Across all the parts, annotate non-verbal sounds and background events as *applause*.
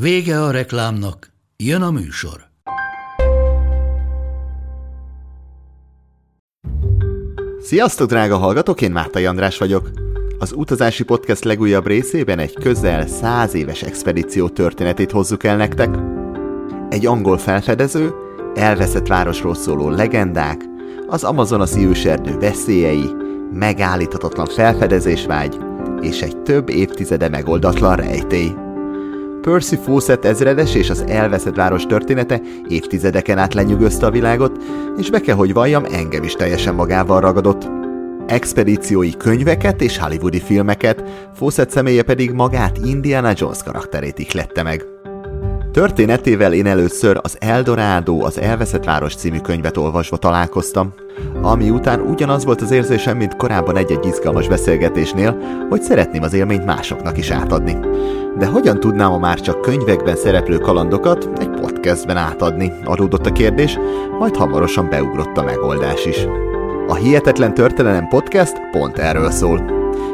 Vége a reklámnak, jön a műsor. Sziasztok, drága hallgatók, én Mártai András vagyok. Az Utazási Podcast legújabb részében egy közel száz éves expedíció történetét hozzuk el nektek. Egy angol felfedező, elveszett városról szóló legendák, az amazonasi őserdő veszélyei, megállíthatatlan felfedezésvágy és egy több évtizede megoldatlan rejtély. Percy Fawcett ezredes és az elveszett város története évtizedeken át lenyűgözte a világot, és be kell, hogy valljam, engem is teljesen magával ragadott. Expedíciói könyveket és hollywoodi filmeket, Fawcett személye pedig magát Indiana Jones karakterét ihlette meg. Történetével én először az Eldorado, az Elveszett Város című könyvet olvasva találkoztam, ami után ugyanaz volt az érzésem, mint korábban egy-egy izgalmas beszélgetésnél, hogy szeretném az élményt másoknak is átadni. De hogyan tudnám a már csak könyvekben szereplő kalandokat egy podcastben átadni? Adódott a kérdés, majd hamarosan beugrott a megoldás is. A Hihetetlen Történelem Podcast pont erről szól.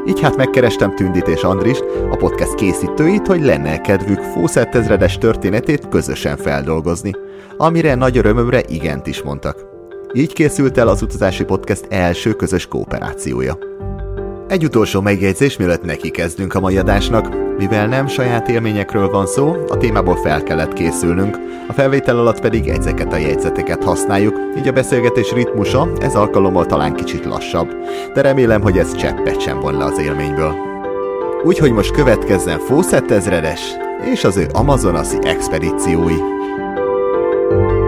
Így hát megkerestem Tündit és Andrist, a podcast készítőit, hogy lenne kedvük Fószett ezredes történetét közösen feldolgozni, amire nagy örömömre igent is mondtak. Így készült el az utazási podcast első közös kooperációja. Egy utolsó megjegyzés, mielőtt neki kezdünk a mai adásnak. Mivel nem saját élményekről van szó, a témából fel kellett készülnünk, a felvétel alatt pedig ezeket a jegyzeteket használjuk, így a beszélgetés ritmusa ez alkalommal talán kicsit lassabb, de remélem, hogy ez cseppet sem von le az élményből. Úgyhogy most következzen Fawcett ezredes és az ő amazonasi expedíciói. Na hát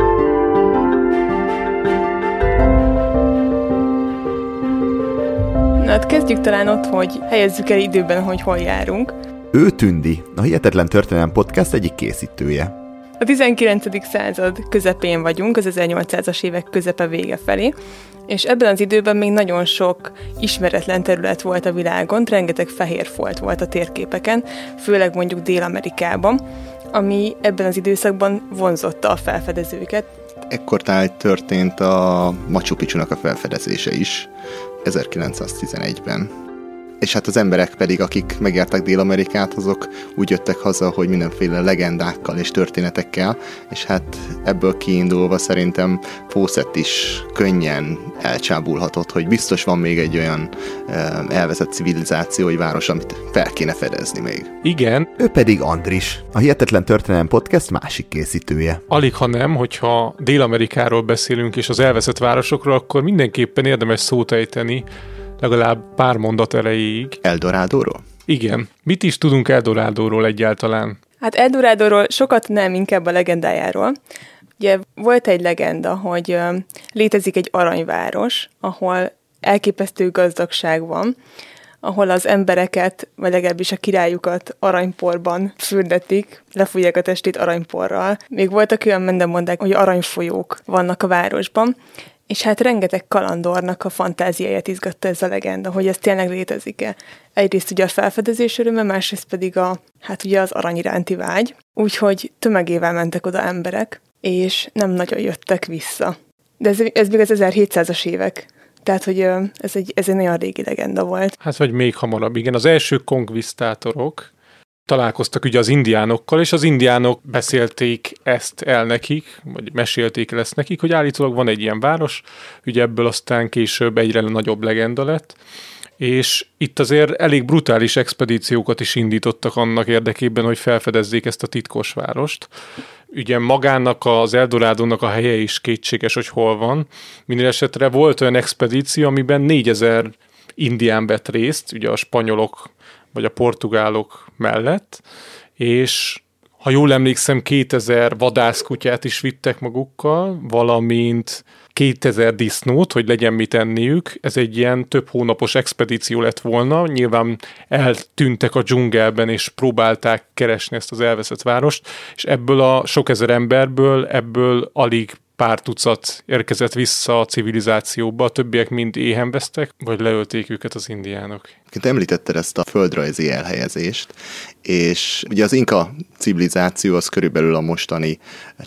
kezdjük talán ott, hogy helyezzük el időben, hogy hol járunk. Ő Tündi, a Hihetetlen Történelem Podcast egyik készítője. A 19. század közepén vagyunk, az 1800-as évek közepe vége felé, és ebben az időben még nagyon sok ismeretlen terület volt a világon, rengeteg fehér folt volt a térképeken, főleg mondjuk Dél-Amerikában, ami ebben az időszakban vonzotta a felfedezőket. Ekkor történt a Machu Picchu-nak a felfedezése is, 1911-ben és hát az emberek pedig, akik megértek Dél-Amerikát, azok úgy jöttek haza, hogy mindenféle legendákkal és történetekkel, és hát ebből kiindulva szerintem Fawcett is könnyen elcsábulhatott, hogy biztos van még egy olyan elvezett civilizációi város, amit fel kéne fedezni még. Igen. Ő pedig Andris, a Hihetetlen Történelem Podcast másik készítője. Alig, ha nem, hogyha Dél-Amerikáról beszélünk és az elveszett városokról, akkor mindenképpen érdemes szót ejteni legalább pár mondat erejéig. Eldorádóról? Igen. Mit is tudunk Eldorádóról egyáltalán? Hát Eldorádóról sokat nem, inkább a legendájáról. Ugye volt egy legenda, hogy létezik egy aranyváros, ahol elképesztő gazdagság van, ahol az embereket, vagy legalábbis a királyukat aranyporban fürdetik, lefújják a testét aranyporral. Még voltak olyan mendemondák, hogy aranyfolyók vannak a városban, és hát rengeteg kalandornak a fantáziáját izgatta ez a legenda, hogy ez tényleg létezik-e. Egyrészt ugye a felfedezés öröme, másrészt pedig a, hát ugye az arany iránti vágy. Úgyhogy tömegével mentek oda emberek, és nem nagyon jöttek vissza. De ez, ez még az 1700-as évek. Tehát, hogy ez egy, ez egy nagyon régi legenda volt. Hát, vagy még hamarabb, igen. Az első konkvisztátorok, találkoztak ugye az indiánokkal, és az indiánok beszélték ezt el nekik, vagy mesélték el ezt nekik, hogy állítólag van egy ilyen város, ugye ebből aztán később egyre nagyobb legenda lett, és itt azért elég brutális expedíciókat is indítottak annak érdekében, hogy felfedezzék ezt a titkos várost. Ugye magának az Eldorádónak a helye is kétséges, hogy hol van. Minden esetre volt olyan expedíció, amiben 4000 indián vett részt, ugye a spanyolok vagy a portugálok mellett, és ha jól emlékszem, 2000 vadászkutyát is vittek magukkal, valamint 2000 disznót, hogy legyen mit enniük. Ez egy ilyen több hónapos expedíció lett volna. Nyilván eltűntek a dzsungelben, és próbálták keresni ezt az elveszett várost, és ebből a sok ezer emberből, ebből alig pár tucat érkezett vissza a civilizációba, a többiek mind éhen vesztek, vagy leölték őket az indiánok. Te említetted ezt a földrajzi elhelyezést, és ugye az inka civilizáció az körülbelül a mostani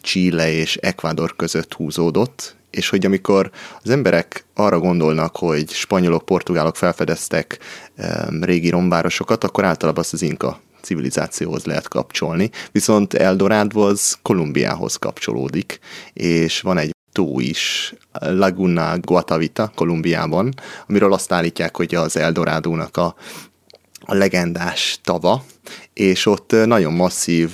Chile és Ecuador között húzódott, és hogy amikor az emberek arra gondolnak, hogy spanyolok, portugálok felfedeztek um, régi romvárosokat, akkor általában azt az inka civilizációhoz lehet kapcsolni, viszont Eldorado az Kolumbiához kapcsolódik, és van egy tó is, Laguna Guatavita, Kolumbiában, amiről azt állítják, hogy az Eldorádónak a, a legendás tava, és ott nagyon masszív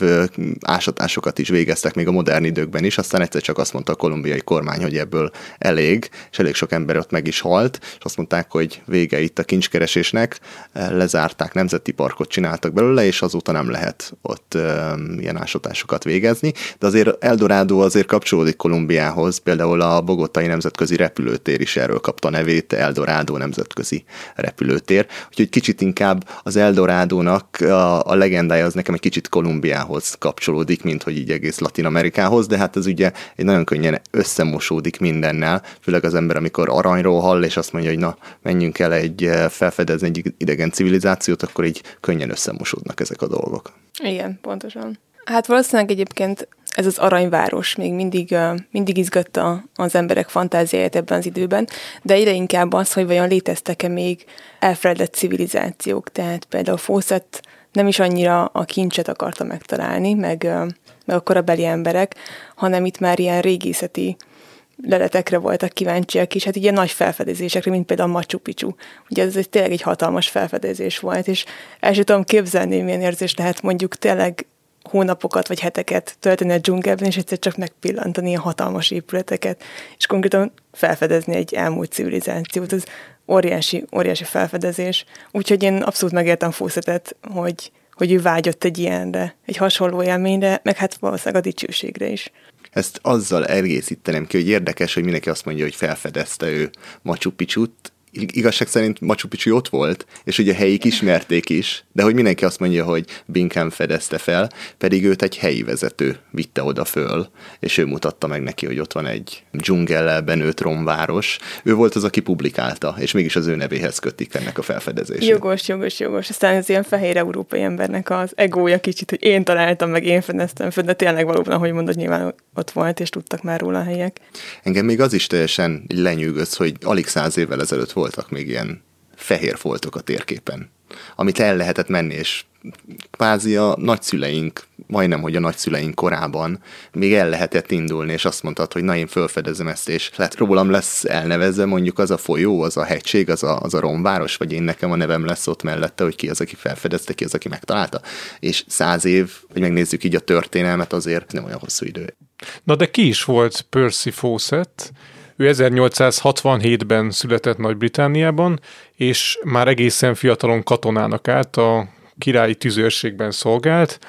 ásatásokat is végeztek még a modern időkben is, aztán egyszer csak azt mondta a kolumbiai kormány, hogy ebből elég, és elég sok ember ott meg is halt, és azt mondták, hogy vége itt a kincskeresésnek, lezárták, nemzeti parkot csináltak belőle, és azóta nem lehet ott ilyen ásatásokat végezni, de azért Eldorado azért kapcsolódik Kolumbiához, például a Bogotai Nemzetközi Repülőtér is erről kapta nevét, Eldorado Nemzetközi Repülőtér, úgyhogy kicsit inkább az Eldorádónak a a legendája az nekem egy kicsit Kolumbiához kapcsolódik, mint hogy így egész Latin Amerikához, de hát ez ugye egy nagyon könnyen összemosódik mindennel, főleg az ember, amikor aranyról hall, és azt mondja, hogy na, menjünk el egy eh, felfedezni egy idegen civilizációt, akkor így könnyen összemosódnak ezek a dolgok. Igen, pontosan. Hát valószínűleg egyébként ez az aranyváros még mindig, mindig izgatta az emberek fantáziáját ebben az időben, de egyre inkább az, hogy vajon léteztek-e még elfeledett civilizációk. Tehát például Fawcett nem is annyira a kincset akarta megtalálni, meg, meg a korabeli emberek, hanem itt már ilyen régészeti leletekre voltak kíváncsiak, és hát ilyen nagy felfedezésekre, mint például a Machu Picchu. Ugye ez egy, tényleg egy hatalmas felfedezés volt, és el sem tudom képzelni, milyen érzés lehet mondjuk tényleg hónapokat vagy heteket tölteni a dzsungelben, és egyszer csak megpillantani a hatalmas épületeket, és konkrétan felfedezni egy elmúlt civilizációt. Ez óriási, óriási felfedezés. Úgyhogy én abszolút megértem Fószetet, hogy, hogy ő vágyott egy ilyenre, egy hasonló élményre, meg hát valószínűleg a dicsőségre is. Ezt azzal egészítenem ki, hogy érdekes, hogy mindenki azt mondja, hogy felfedezte ő Machu Picchu-t, igazság szerint Machu Picchu ott volt, és ugye helyik ismerték is, de hogy mindenki azt mondja, hogy Binkham fedezte fel, pedig őt egy helyi vezető vitte oda föl, és ő mutatta meg neki, hogy ott van egy dzsungellel benőtt romváros. Ő volt az, aki publikálta, és mégis az ő nevéhez kötik ennek a felfedezését. Jogos, jogos, jogos. Aztán az ilyen fehér európai embernek az egója kicsit, hogy én találtam, meg én fedeztem föl, de tényleg valóban, ahogy mondod, nyilván ott volt, és tudtak már róla a helyek. Engem még az is teljesen lenyűgöz, hogy alig száz évvel ezelőtt volt voltak még ilyen fehér foltok a térképen, amit el lehetett menni, és kvázi a nagyszüleink, majdnem, hogy a nagyszüleink korában még el lehetett indulni, és azt mondtad, hogy na én felfedezem ezt, és lehet rólam lesz elnevezve mondjuk az a folyó, az a hegység, az a, az a romváros, vagy én nekem a nevem lesz ott mellette, hogy ki az, aki felfedezte, ki az, aki megtalálta. És száz év, hogy megnézzük így a történelmet, azért nem olyan hosszú idő. Na de ki is volt Percy Fawcett? Ő 1867-ben született Nagy-Britániában, és már egészen fiatalon katonának állt, a királyi tüzőrségben szolgált,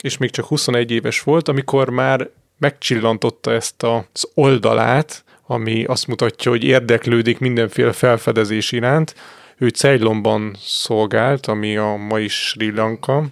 és még csak 21 éves volt, amikor már megcsillantotta ezt az oldalát, ami azt mutatja, hogy érdeklődik mindenféle felfedezés iránt. Ő Ceylonban szolgált, ami a mai Sri Lanka,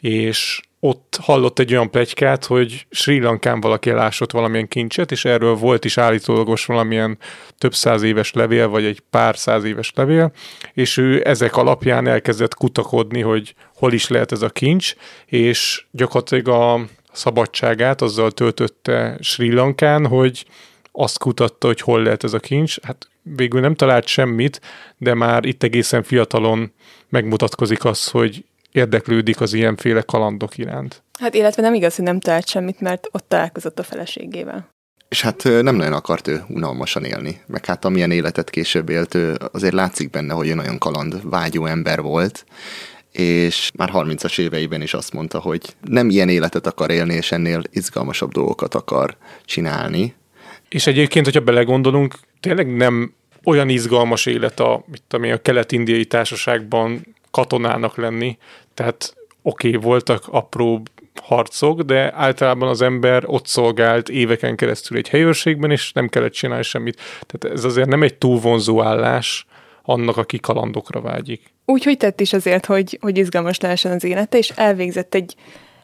és ott hallott egy olyan plegykát, hogy Sri Lankán valaki elásott valamilyen kincset, és erről volt is állítólagos valamilyen több száz éves levél, vagy egy pár száz éves levél, és ő ezek alapján elkezdett kutakodni, hogy hol is lehet ez a kincs, és gyakorlatilag a szabadságát azzal töltötte Sri Lankán, hogy azt kutatta, hogy hol lehet ez a kincs. Hát végül nem talált semmit, de már itt egészen fiatalon megmutatkozik az, hogy érdeklődik az ilyenféle kalandok iránt. Hát illetve nem igaz, hogy nem talált semmit, mert ott találkozott a feleségével. És hát nem nagyon akart ő unalmasan élni, meg hát amilyen életet később élt, ő azért látszik benne, hogy ő nagyon kaland vágyó ember volt, és már 30-as éveiben is azt mondta, hogy nem ilyen életet akar élni, és ennél izgalmasabb dolgokat akar csinálni. És egyébként, hogyha belegondolunk, tényleg nem olyan izgalmas élet a, mit tudom a kelet-indiai társaságban katonának lenni, tehát oké, okay, voltak apró harcok, de általában az ember ott szolgált éveken keresztül egy helyőrségben, és nem kellett csinálni semmit. Tehát ez azért nem egy túl vonzó állás annak, aki kalandokra vágyik. Úgyhogy tett is azért, hogy, hogy izgalmas lehessen az élete, és elvégzett egy,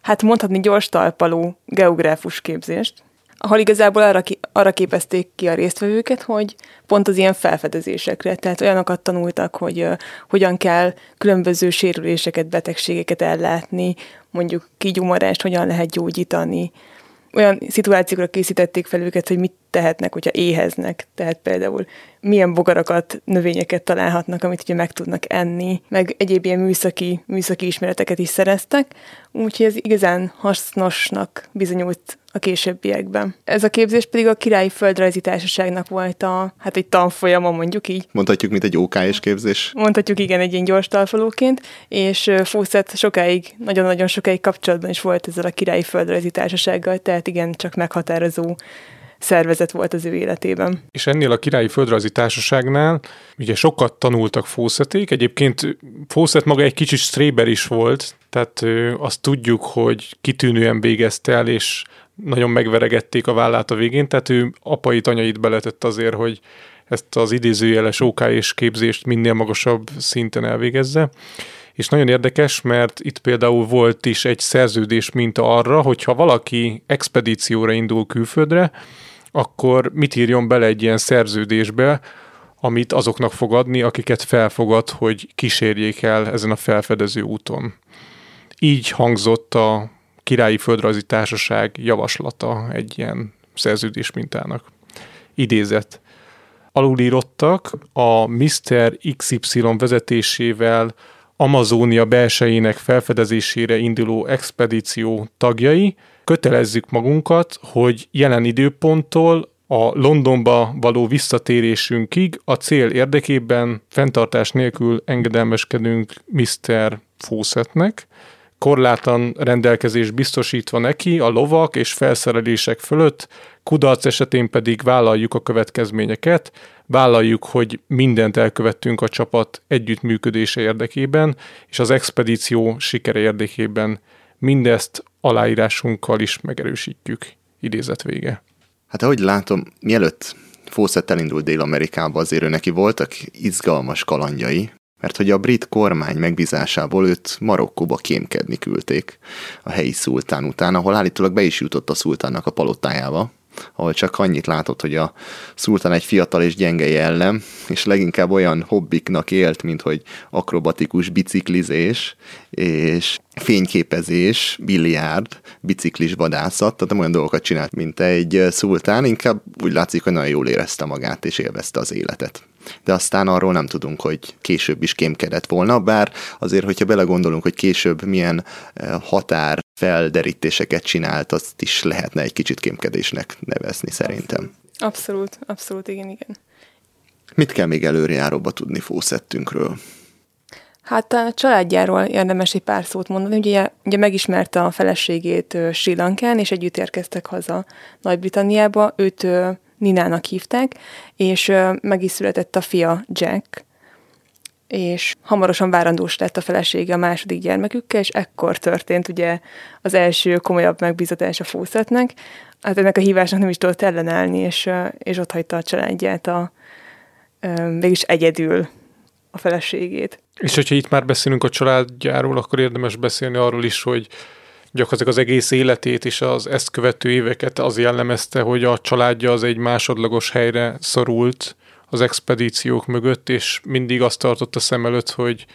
hát mondhatni gyors talpaló geográfus képzést, ahol igazából arra, ki, arra képezték ki a résztvevőket, hogy pont az ilyen felfedezésekre, tehát olyanokat tanultak, hogy uh, hogyan kell különböző sérüléseket, betegségeket ellátni, mondjuk kigyumarást hogyan lehet gyógyítani, olyan szituációkra készítették fel őket, hogy mit tehetnek, hogyha éheznek. Tehát például milyen bogarakat, növényeket találhatnak, amit ugye meg tudnak enni, meg egyéb ilyen műszaki, műszaki ismereteket is szereztek, úgyhogy ez igazán hasznosnak bizonyult a későbbiekben. Ez a képzés pedig a Királyi Földrajzi Társaságnak volt a, hát egy tanfolyama, mondjuk így. Mondhatjuk, mint egy OK-s képzés? Mondhatjuk, igen, egy ilyen gyors talpalóként, és Fawcett sokáig, nagyon-nagyon sokáig kapcsolatban is volt ezzel a Királyi Földrajzi Társasággal, tehát igen, csak meghatározó szervezet volt az ő életében. És ennél a Királyi Földrajzi Társaságnál ugye sokat tanultak Fawcették, egyébként Fawcett maga egy kicsit stréber is volt, tehát azt tudjuk, hogy kitűnően végezte el, és nagyon megveregették a vállát a végén, tehát ő apai anyait beletett azért, hogy ezt az idézőjeles OK és képzést minél magasabb szinten elvégezze. És nagyon érdekes, mert itt például volt is egy szerződés minta arra, hogyha valaki expedícióra indul külföldre, akkor mit írjon bele egy ilyen szerződésbe, amit azoknak fog adni, akiket felfogad, hogy kísérjék el ezen a felfedező úton. Így hangzott a Királyi Földrajzi Társaság javaslata egy ilyen szerződés mintának. Idézet. Alulírottak a Mr. XY vezetésével Amazónia belsejének felfedezésére induló expedíció tagjai, kötelezzük magunkat, hogy jelen időponttól a Londonba való visszatérésünkig a cél érdekében fenntartás nélkül engedelmeskedünk Mr. Fawcettnek, korlátlan rendelkezés biztosítva neki a lovak és felszerelések fölött, kudarc esetén pedig vállaljuk a következményeket, vállaljuk, hogy mindent elkövettünk a csapat együttműködése érdekében, és az expedíció sikere érdekében mindezt aláírásunkkal is megerősítjük. Idézet vége. Hát ahogy látom, mielőtt Fawcett elindult Dél-Amerikába, azért ő neki voltak izgalmas kalandjai, mert hogy a brit kormány megbízásából őt Marokkóba kémkedni küldték a helyi szultán után, ahol állítólag be is jutott a szultánnak a palotájába, ahol csak annyit látott, hogy a szultán egy fiatal és gyenge jellem, és leginkább olyan hobbiknak élt, mint hogy akrobatikus biciklizés, és fényképezés, biliárd, biciklis vadászat, tehát nem olyan dolgokat csinált, mint egy szultán, inkább úgy látszik, hogy nagyon jól érezte magát, és élvezte az életet de aztán arról nem tudunk, hogy később is kémkedett volna, bár azért, hogyha belegondolunk, hogy később milyen eh, határ felderítéseket csinált, azt is lehetne egy kicsit kémkedésnek nevezni szerintem. Abszolút, abszolút, igen, igen. Mit kell még előrejáróba tudni Fószettünkről? Hát a családjáról érdemes egy pár szót mondani. Ugye, ugye megismerte a feleségét Sri Lankán, és együtt érkeztek haza Nagy-Britanniába. Őt Ninának hívták, és meg is született a fia Jack, és hamarosan várandós lett a felesége a második gyermekükkel, és ekkor történt ugye az első komolyabb megbízatás a Fawcettnek. Hát ennek a hívásnak nem is tudott ellenállni, és, és ott hagyta a családját a, mégis egyedül a feleségét. És hogyha itt már beszélünk a családjáról, akkor érdemes beszélni arról is, hogy gyakorlatilag az egész életét és az ezt követő éveket az jellemezte, hogy a családja az egy másodlagos helyre szorult az expedíciók mögött, és mindig azt tartotta szem előtt, hogy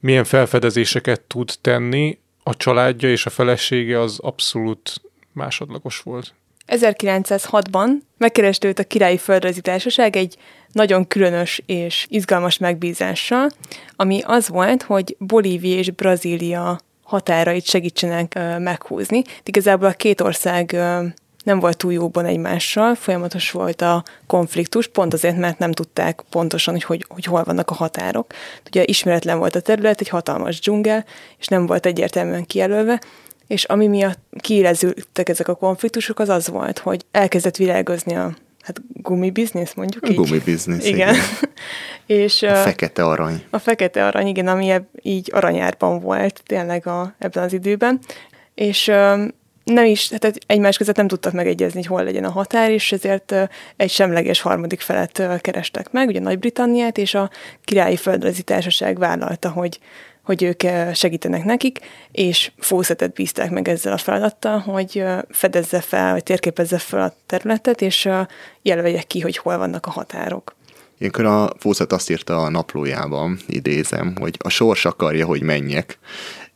milyen felfedezéseket tud tenni, a családja és a felesége az abszolút másodlagos volt. 1906-ban megkereste őt a Királyi Földrajzi Társaság egy nagyon különös és izgalmas megbízással, ami az volt, hogy Bolívia és Brazília határait segítsenek meghúzni. igazából a két ország nem volt túl jóban egymással, folyamatos volt a konfliktus, pont azért, mert nem tudták pontosan, hogy, hogy, hogy hol vannak a határok. Ugye ismeretlen volt a terület, egy hatalmas dzsungel, és nem volt egyértelműen kijelölve, és ami miatt kiélezültek ezek a konfliktusok, az az volt, hogy elkezdett világozni a hát gumibiznisz, mondjuk a így. Gumibiznisz, igen. igen. *laughs* és, a fekete arany. A fekete arany, igen, ami ebb, így aranyárban volt tényleg a, ebben az időben. és nem is, tehát egymás között nem tudtak megegyezni, hogy hol legyen a határ, és ezért egy semleges harmadik felet kerestek meg, ugye Nagy-Britanniát, és a királyi földrajzi társaság vállalta, hogy, hogy ők segítenek nekik, és Fószetet bízták meg ezzel a feladattal, hogy fedezze fel, vagy térképezze fel a területet, és jelölje ki, hogy hol vannak a határok. Ilyenkor a Fószet azt írta a naplójában, idézem, hogy a sors akarja, hogy menjek,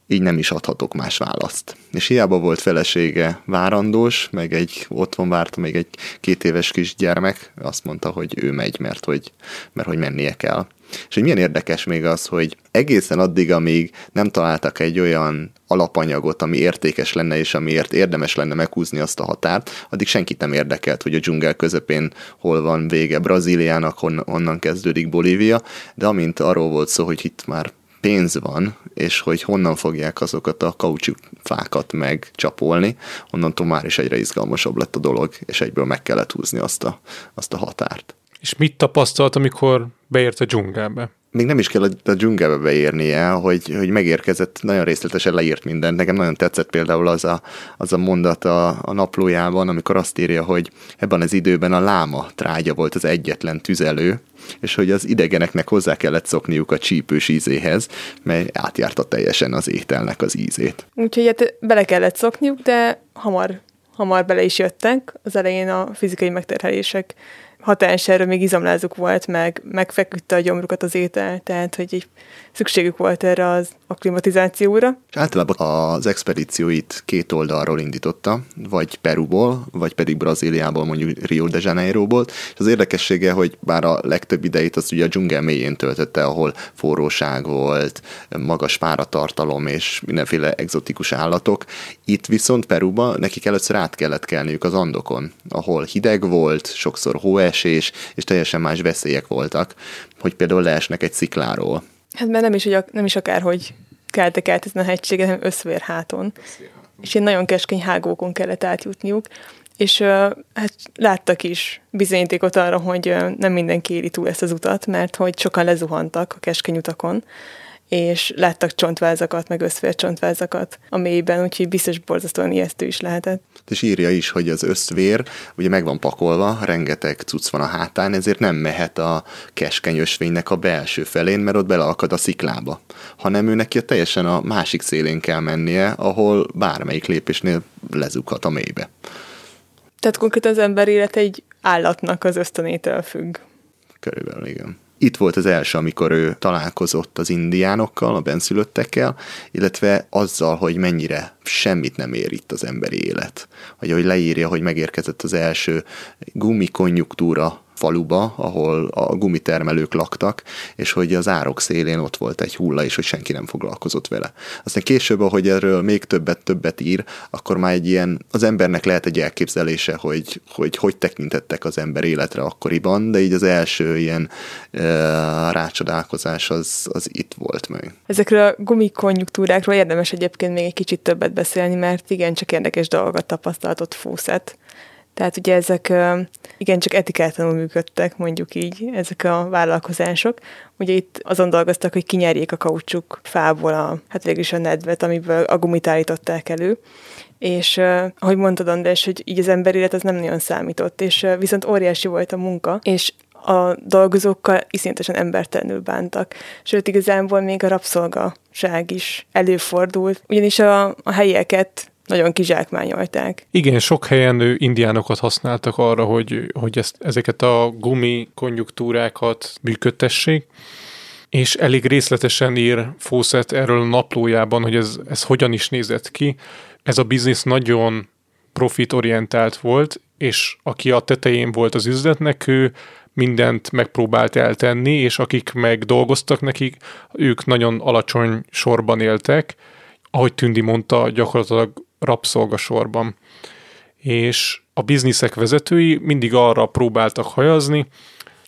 így nem is adhatok más választ. És hiába volt felesége várandós, meg egy otthon várta még egy két éves kisgyermek, azt mondta, hogy ő megy, mert hogy, mert hogy mennie kell. És hogy milyen érdekes még az, hogy egészen addig, amíg nem találtak egy olyan alapanyagot, ami értékes lenne, és amiért érdemes lenne meghúzni azt a határt, addig senkit nem érdekelt, hogy a dzsungel közepén hol van vége Brazíliának, honnan kezdődik Bolívia, de amint arról volt szó, hogy itt már pénz van, és hogy honnan fogják azokat a kaucsukfákat megcsapolni, onnantól már is egyre izgalmasabb lett a dolog, és egyből meg kellett húzni azt a, azt a határt. És mit tapasztalt, amikor beért a dzsungelbe? még nem is kell a dzsungelbe beérnie, hogy, hogy megérkezett, nagyon részletesen leírt mindent. Nekem nagyon tetszett például az a, az a mondat a, a naplójában, amikor azt írja, hogy ebben az időben a láma trágya volt az egyetlen tüzelő, és hogy az idegeneknek hozzá kellett szokniuk a csípős ízéhez, mely átjárta teljesen az ételnek az ízét. Úgyhogy hát bele kellett szokniuk, de hamar, hamar bele is jöttek. Az elején a fizikai megterhelések hatására még izomlázuk volt, meg megfeküdte a gyomrukat az étel, tehát hogy egy szükségük volt erre az akklimatizációra. És általában az expedícióit két oldalról indította, vagy Peruból, vagy pedig Brazíliából, mondjuk Rio de Janeiroból. És az érdekessége, hogy bár a legtöbb idejét az ugye a dzsungel mélyén töltötte, ahol forróság volt, magas páratartalom és mindenféle egzotikus állatok. Itt viszont Peruba nekik először át kellett kelniük az Andokon, ahol hideg volt, sokszor hóesés, és teljesen más veszélyek voltak, hogy például leesnek egy szikláról. Hát mert nem is, hogy nem is akár, hogy keltek át ezen a hegységen, hanem összvér háton. És ilyen nagyon keskeny hágókon kellett átjutniuk, és uh, hát láttak is bizonyítékot arra, hogy nem mindenki éli túl ezt az utat, mert hogy sokan lezuhantak a keskeny utakon, és láttak csontvázakat, meg összvércsontvázakat a mélyben, úgyhogy biztos borzasztóan ijesztő is lehetett. És írja is, hogy az összvér ugye meg van pakolva, rengeteg cucc van a hátán, ezért nem mehet a keskeny ösvénynek a belső felén, mert ott beleakad a sziklába, hanem ő neki teljesen a másik szélén kell mennie, ahol bármelyik lépésnél lezughat a mélybe. Tehát konkrétan az ember élet egy állatnak az ösztönétől függ. Körülbelül igen itt volt az első, amikor ő találkozott az indiánokkal, a benszülöttekkel, illetve azzal, hogy mennyire semmit nem ér itt az emberi élet. Vagy hogy leírja, hogy megérkezett az első gumikonjunktúra faluba, ahol a gumitermelők laktak, és hogy az árok szélén ott volt egy hulla, és hogy senki nem foglalkozott vele. Aztán később, ahogy erről még többet-többet ír, akkor már egy ilyen, az embernek lehet egy elképzelése, hogy hogy, hogy tekintettek az ember életre akkoriban, de így az első ilyen e, rácsodálkozás az, az itt volt meg. Ezekről a gumikonjunktúrákról érdemes egyébként még egy kicsit többet beszélni, mert igen, csak érdekes dolgokat tapasztaltott Fószet. Tehát ugye ezek igencsak etikátlanul működtek, mondjuk így, ezek a vállalkozások. Ugye itt azon dolgoztak, hogy kinyerjék a kaucsuk fából a, hát végül is a nedvet, amiből a gumit állították elő. És ahogy mondtad, András, hogy így az ember élet az nem nagyon számított, és viszont óriási volt a munka, és a dolgozókkal iszonyatosan embertelenül bántak. Sőt, igazából még a rabszolgaság is előfordult, ugyanis a, a helyieket nagyon kizsákmányolták. Igen, sok helyen indiánokat használtak arra, hogy, hogy ezt, ezeket a gumi konjunktúrákat működtessék, és elég részletesen ír Fawcett erről a naplójában, hogy ez, ez hogyan is nézett ki. Ez a biznisz nagyon profitorientált volt, és aki a tetején volt az üzletnek, ő mindent megpróbált eltenni, és akik meg dolgoztak nekik, ők nagyon alacsony sorban éltek. Ahogy Tündi mondta, gyakorlatilag rabszolgasorban. És a bizniszek vezetői mindig arra próbáltak hajazni,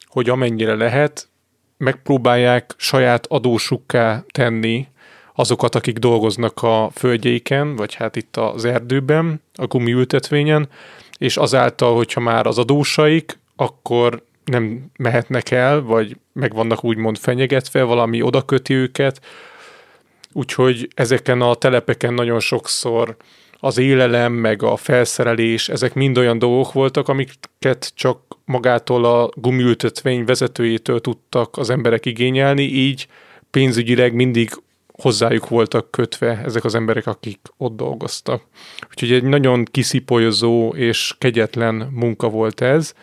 hogy amennyire lehet, megpróbálják saját adósukká tenni azokat, akik dolgoznak a földjeiken, vagy hát itt az erdőben, a gumiültetvényen, és azáltal, hogyha már az adósaik, akkor nem mehetnek el, vagy meg vannak úgymond fenyegetve, valami odaköti őket, úgyhogy ezeken a telepeken nagyon sokszor az élelem, meg a felszerelés, ezek mind olyan dolgok voltak, amiket csak magától a gumiültetvény vezetőjétől tudtak az emberek igényelni, így pénzügyileg mindig hozzájuk voltak kötve ezek az emberek, akik ott dolgoztak. Úgyhogy egy nagyon kiszipolyozó és kegyetlen munka volt ez,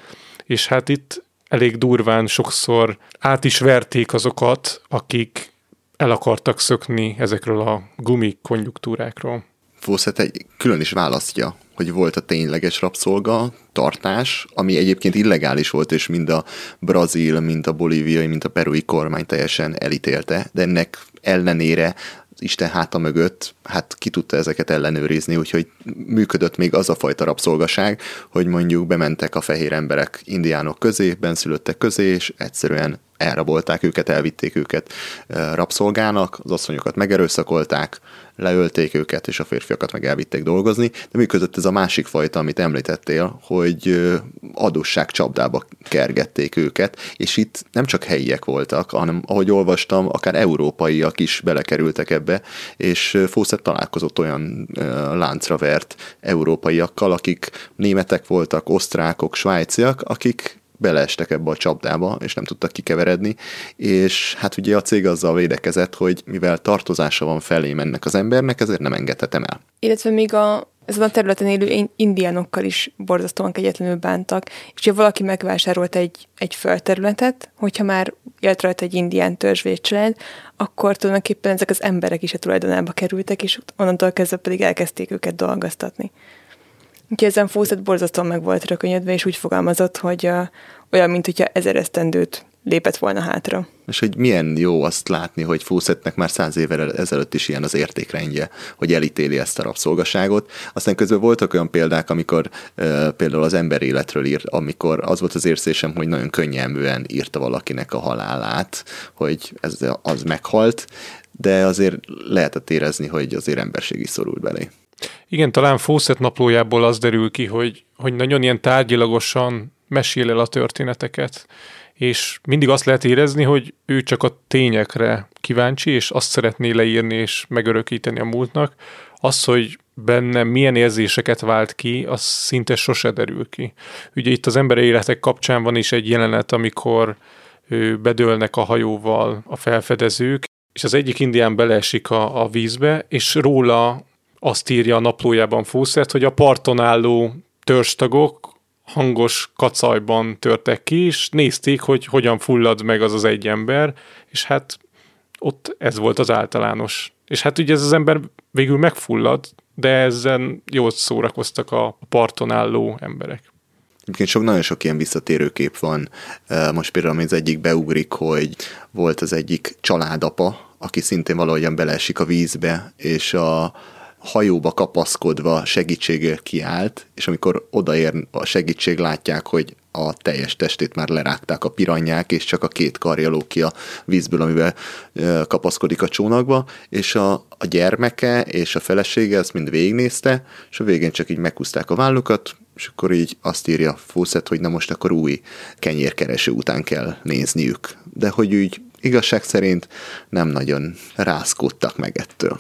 és hát itt elég durván sokszor át is verték azokat, akik el akartak szökni ezekről a gumi konjunktúrákról. Fawcett egy külön is választja, hogy volt a tényleges rabszolga tartás, ami egyébként illegális volt, és mind a brazil, mind a bolíviai, mind a perui kormány teljesen elítélte, de ennek ellenére Isten háta mögött, hát ki tudta ezeket ellenőrizni, úgyhogy működött még az a fajta rabszolgaság, hogy mondjuk bementek a fehér emberek indiánok közé, benszülöttek közé, és egyszerűen elrabolták őket, elvitték őket rabszolgának, az asszonyokat megerőszakolták, leölték őket, és a férfiakat meg elvitték dolgozni, de működött ez a másik fajta, amit említettél, hogy adósság csapdába kergették őket, és itt nem csak helyiek voltak, hanem ahogy olvastam, akár európaiak is belekerültek ebbe, és Fawcett találkozott olyan láncra vert európaiakkal, akik németek voltak, osztrákok, svájciak, akik beleestek ebbe a csapdába, és nem tudtak kikeveredni, és hát ugye a cég azzal védekezett, hogy mivel tartozása van felé ennek az embernek, ezért nem engedhetem el. Illetve még a, ezen a területen élő indiánokkal is borzasztóan kegyetlenül bántak, és ha valaki megvásárolt egy, egy földterületet, hogyha már élt rajta egy indián törzsvédcsalád, akkor tulajdonképpen ezek az emberek is a tulajdonába kerültek, és onnantól kezdve pedig elkezdték őket dolgoztatni. Úgyhogy ezen Fawcett borzasztóan meg volt rökönyödve, és úgy fogalmazott, hogy uh, olyan, mint hogyha ezer esztendőt lépett volna hátra. És hogy milyen jó azt látni, hogy Fawcettnek már száz évvel ezelőtt is ilyen az értékrendje, hogy elítéli ezt a rabszolgaságot. Aztán közben voltak olyan példák, amikor uh, például az ember életről írt, amikor az volt az érzésem, hogy nagyon könnyelműen írta valakinek a halálát, hogy ez az meghalt, de azért lehetett érezni, hogy azért emberség is szorult belé. Igen, talán Fawcett naplójából az derül ki, hogy, hogy nagyon ilyen tárgyilagosan mesél el a történeteket, és mindig azt lehet érezni, hogy ő csak a tényekre kíváncsi, és azt szeretné leírni és megörökíteni a múltnak. Az, hogy benne milyen érzéseket vált ki, az szinte sose derül ki. Ugye itt az ember életek kapcsán van is egy jelenet, amikor bedőlnek a hajóval a felfedezők, és az egyik indián beleesik a, a vízbe, és róla azt írja a naplójában Fawcett, hogy a parton álló törstagok hangos kacajban törtek ki, és nézték, hogy hogyan fullad meg az az egy ember, és hát ott ez volt az általános. És hát ugye ez az ember végül megfullad, de ezen jól szórakoztak a parton álló emberek. Egyébként sok, nagyon sok ilyen visszatérő kép van. Most például az egyik beugrik, hogy volt az egyik családapa, aki szintén valahogyan beleesik a vízbe, és a, hajóba kapaszkodva segítségért kiállt, és amikor odaér a segítség, látják, hogy a teljes testét már lerágták a piranyák, és csak a két karja ló ki a vízből, amivel kapaszkodik a csónakba, és a, a gyermeke és a felesége ezt mind végignézte, és a végén csak így meghúzták a vállukat, és akkor így azt írja Fawcett, hogy na most akkor új kenyérkereső után kell nézniük. De hogy úgy igazság szerint nem nagyon rászkódtak meg ettől.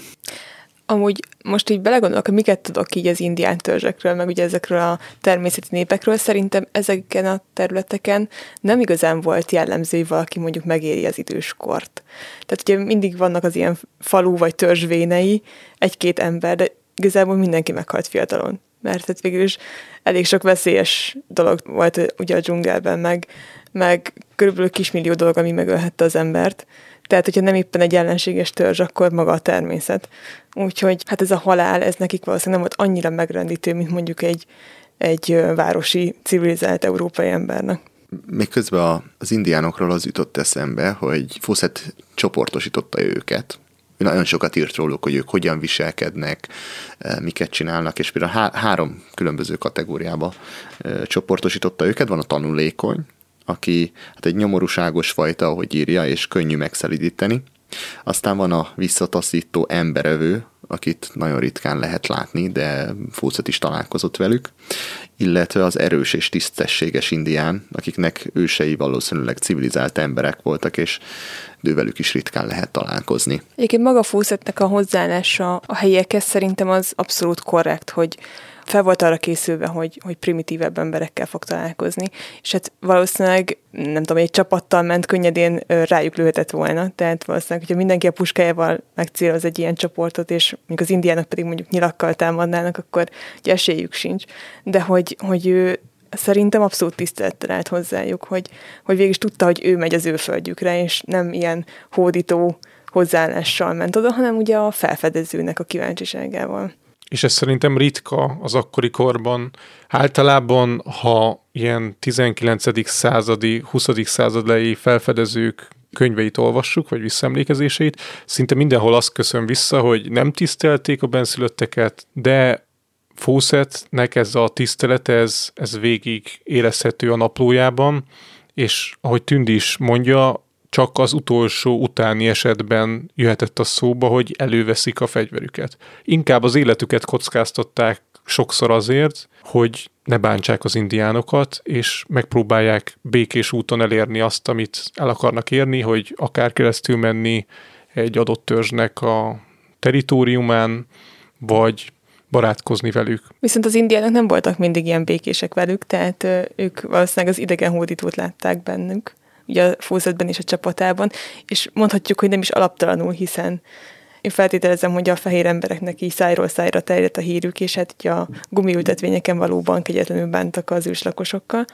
Amúgy most így belegondolok, hogy miket tudok így az indián törzsekről, meg ugye ezekről a természeti népekről, szerintem ezeken a területeken nem igazán volt jellemző, hogy valaki mondjuk megéri az időskort. Tehát ugye mindig vannak az ilyen falu vagy törzsvénei, egy-két ember, de igazából mindenki meghalt fiatalon. Mert hát végül is elég sok veszélyes dolog volt ugye a dzsungelben, meg, meg körülbelül kismillió dolog, ami megölhette az embert. Tehát, hogyha nem éppen egy ellenséges törzs, akkor maga a természet. Úgyhogy hát ez a halál, ez nekik valószínűleg nem volt annyira megrendítő, mint mondjuk egy, egy városi, civilizált európai embernek. Még közben az indiánokról az jutott eszembe, hogy Fawcett csoportosította őket, nagyon sokat írt róluk, hogy ők hogyan viselkednek, miket csinálnak, és például há- három különböző kategóriába csoportosította őket. Van a tanulékony, aki hát egy nyomorúságos fajta, ahogy írja, és könnyű megszelidíteni. Aztán van a visszataszító emberevő, akit nagyon ritkán lehet látni, de Fawcett is találkozott velük, illetve az erős és tisztességes indián, akiknek ősei valószínűleg civilizált emberek voltak, és ővelük is ritkán lehet találkozni. Egyébként maga Fawcettnek a hozzáállása a helyiekhez szerintem az abszolút korrekt, hogy fel volt arra készülve, hogy, hogy primitívebb emberekkel fog találkozni, és hát valószínűleg, nem tudom, egy csapattal ment, könnyedén rájuk lőhetett volna, tehát valószínűleg, hogyha mindenki a puskájával megcéloz egy ilyen csoportot, és mondjuk az indiának pedig mondjuk nyilakkal támadnának, akkor ugye esélyük sincs, de hogy, hogy ő szerintem abszolút tisztelettel állt hozzájuk, hogy, hogy végig tudta, hogy ő megy az ő földjükre, és nem ilyen hódító hozzáállással ment oda, hanem ugye a felfedezőnek a kíváncsiságával és ez szerintem ritka az akkori korban. Általában, ha ilyen 19. századi, 20. századai felfedezők könyveit olvassuk, vagy visszaemlékezéseit, szinte mindenhol azt köszön vissza, hogy nem tisztelték a benszülötteket, de Fawcettnek ez a tisztelet, ez, ez végig érezhető a naplójában, és ahogy Tündi is mondja, csak az utolsó utáni esetben jöhetett a szóba, hogy előveszik a fegyverüket. Inkább az életüket kockáztatták sokszor azért, hogy ne bántsák az indiánokat, és megpróbálják békés úton elérni azt, amit el akarnak érni, hogy akár keresztül menni egy adott törzsnek a teritoriumán, vagy barátkozni velük. Viszont az indiánok nem voltak mindig ilyen békések velük, tehát ők valószínűleg az idegen hódítót látták bennük ugye a fózatban és a csapatában, és mondhatjuk, hogy nem is alaptalanul, hiszen én feltételezem, hogy a fehér embereknek így szájról szájra terjedt a hírük, és hát ugye a gumiültetvényeken valóban kegyetlenül bántak az őslakosokkal.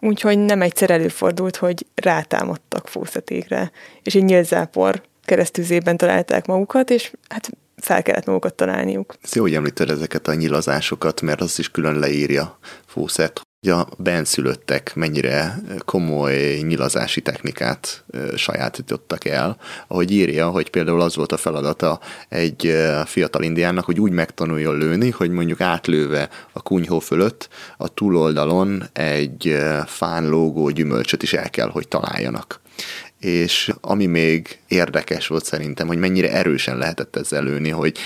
Úgyhogy nem egyszer előfordult, hogy rátámadtak fószatékre, és egy nyílzápor keresztüzében találták magukat, és hát fel kellett magukat találniuk. Ez jó, hogy említed ezeket a nyilazásokat, mert az is külön leírja Fószet, hogy a benszülöttek mennyire komoly nyilazási technikát sajátítottak el. Ahogy írja, hogy például az volt a feladata egy fiatal indiánnak, hogy úgy megtanuljon lőni, hogy mondjuk átlőve a kunyhó fölött a túloldalon egy fán lógó gyümölcsöt is el kell, hogy találjanak és ami még érdekes volt szerintem, hogy mennyire erősen lehetett ezzel lőni, hogy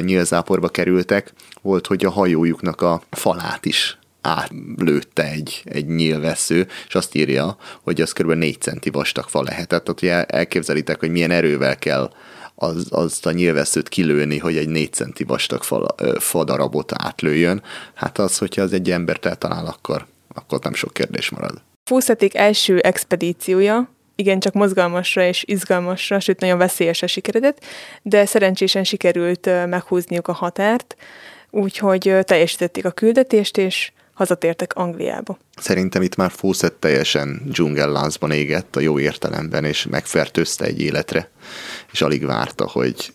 nyílzáporba kerültek, volt, hogy a hajójuknak a falát is átlőtte egy, egy nyílvesző, és azt írja, hogy az kb. 4 centi vastag fa lehetett. Tehát ugye elképzelitek, hogy milyen erővel kell az, azt a nyílveszőt kilőni, hogy egy 4 centi vastag fa, fa darabot átlőjön. Hát az, hogyha az egy embert eltalál, akkor, akkor nem sok kérdés marad. Fúszetik első expedíciója, igen, csak mozgalmasra és izgalmasra, sőt nagyon veszélyesre sikeredett, de szerencsésen sikerült meghúzniuk a határt, úgyhogy teljesítették a küldetést, és hazatértek Angliába. Szerintem itt már Fawcett teljesen dzsungelláncban égett a jó értelemben, és megfertőzte egy életre, és alig várta, hogy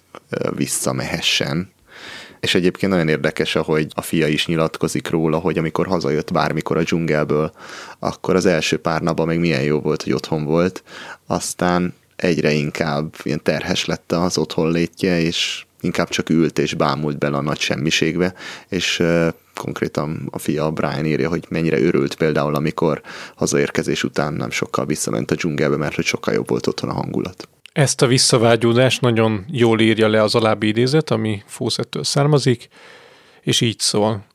visszamehessen. És egyébként nagyon érdekes, ahogy a fia is nyilatkozik róla, hogy amikor hazajött bármikor a dzsungelből, akkor az első pár napban még milyen jó volt, hogy otthon volt, aztán egyre inkább ilyen terhes lett az otthon létje, és inkább csak ült és bámult bele a nagy semmiségbe, és konkrétan a fia Brian írja, hogy mennyire örült például, amikor hazaérkezés után nem sokkal visszament a dzsungelbe, mert hogy sokkal jobb volt otthon a hangulat. Ezt a visszavágyódást nagyon jól írja le az alábbi idézet, ami Fószettől származik, és így szól.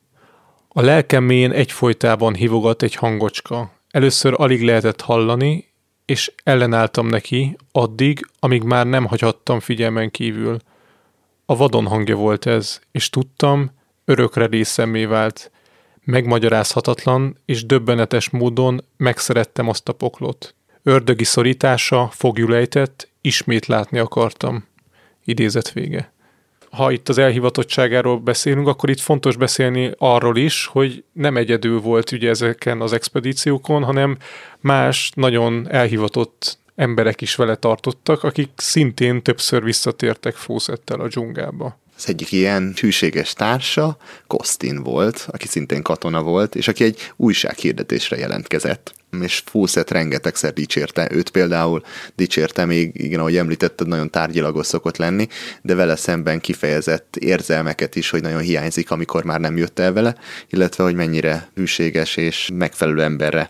A lelkem mélyén egyfolytában hívogat egy hangocska. Először alig lehetett hallani, és ellenálltam neki, addig, amíg már nem hagyhattam figyelmen kívül. A vadon hangja volt ez, és tudtam, örökre részemmé vált. Megmagyarázhatatlan és döbbenetes módon megszerettem azt a poklot. Ördögi szorítása fogjulejtett, ismét látni akartam. Idézet vége. Ha itt az elhivatottságáról beszélünk, akkor itt fontos beszélni arról is, hogy nem egyedül volt ugye ezeken az expedíciókon, hanem más nagyon elhivatott emberek is vele tartottak, akik szintén többször visszatértek Fószettel a dzsungába. Az egyik ilyen hűséges társa Kostin volt, aki szintén katona volt, és aki egy újsághirdetésre jelentkezett. És Fawcett rengetegszer dicsérte őt. Például, dicsérte még, igen, ahogy említetted, nagyon tárgyilagos szokott lenni, de vele szemben kifejezett érzelmeket is, hogy nagyon hiányzik, amikor már nem jött el vele, illetve hogy mennyire hűséges és megfelelő emberre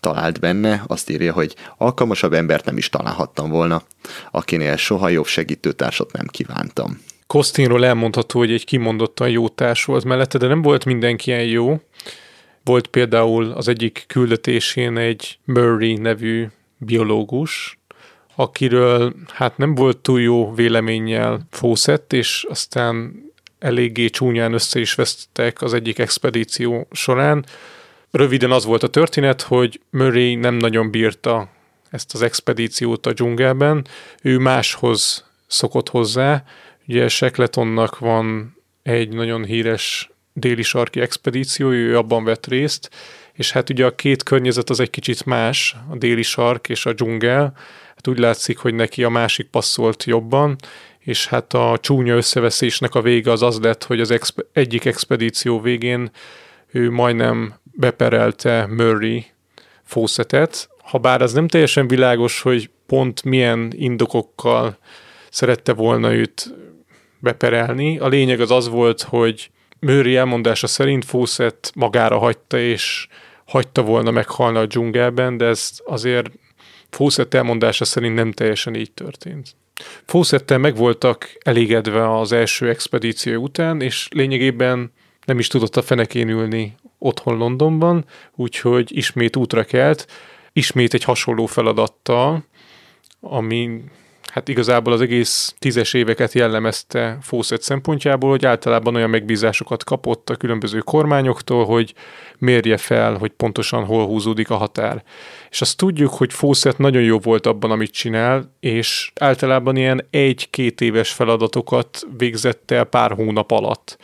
talált benne, azt írja, hogy alkalmasabb embert nem is találhattam volna, akinél soha jobb segítőtársat nem kívántam. Kostinról elmondható, hogy egy kimondottan jó társ volt mellette, de nem volt mindenki ilyen jó. Volt például az egyik küldetésén egy Murray nevű biológus, akiről hát nem volt túl jó véleménnyel Fawcett, és aztán eléggé csúnyán össze is vesztettek az egyik expedíció során. Röviden az volt a történet, hogy Murray nem nagyon bírta ezt az expedíciót a dzsungelben, ő máshoz szokott hozzá. Ugye Sekletonnak van egy nagyon híres déli sarki expedíció, ő abban vett részt, és hát ugye a két környezet az egy kicsit más, a déli sark és a dzsungel, hát úgy látszik, hogy neki a másik passzolt jobban, és hát a csúnya összeveszésnek a vége az az lett, hogy az exp- egyik expedíció végén ő majdnem beperelte Murray Fawcettet, ha bár az nem teljesen világos, hogy pont milyen indokokkal szerette volna őt beperelni. A lényeg az az volt, hogy Murray elmondása szerint Fawcett magára hagyta, és hagyta volna meghalni a dzsungelben, de ez azért Fawcett elmondása szerint nem teljesen így történt. Fawcettel meg voltak elégedve az első expedíció után, és lényegében nem is tudott a fenekén ülni otthon Londonban, úgyhogy ismét útra kelt, ismét egy hasonló feladattal, ami hát igazából az egész tízes éveket jellemezte Fawcett szempontjából, hogy általában olyan megbízásokat kapott a különböző kormányoktól, hogy mérje fel, hogy pontosan hol húzódik a határ. És azt tudjuk, hogy Fawcett nagyon jó volt abban, amit csinál, és általában ilyen egy-két éves feladatokat végzett el pár hónap alatt.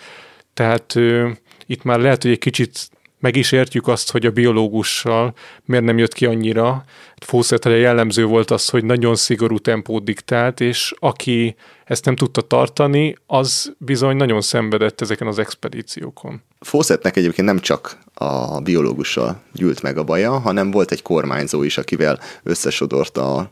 Tehát itt már lehet, hogy egy kicsit meg is értjük azt, hogy a biológussal miért nem jött ki annyira. Fawcettre jellemző volt az, hogy nagyon szigorú tempót diktált, és aki ezt nem tudta tartani, az bizony nagyon szenvedett ezeken az expedíciókon. Fawcettnek egyébként nem csak a biológussal gyűlt meg a baja, hanem volt egy kormányzó is, akivel összesodorta a,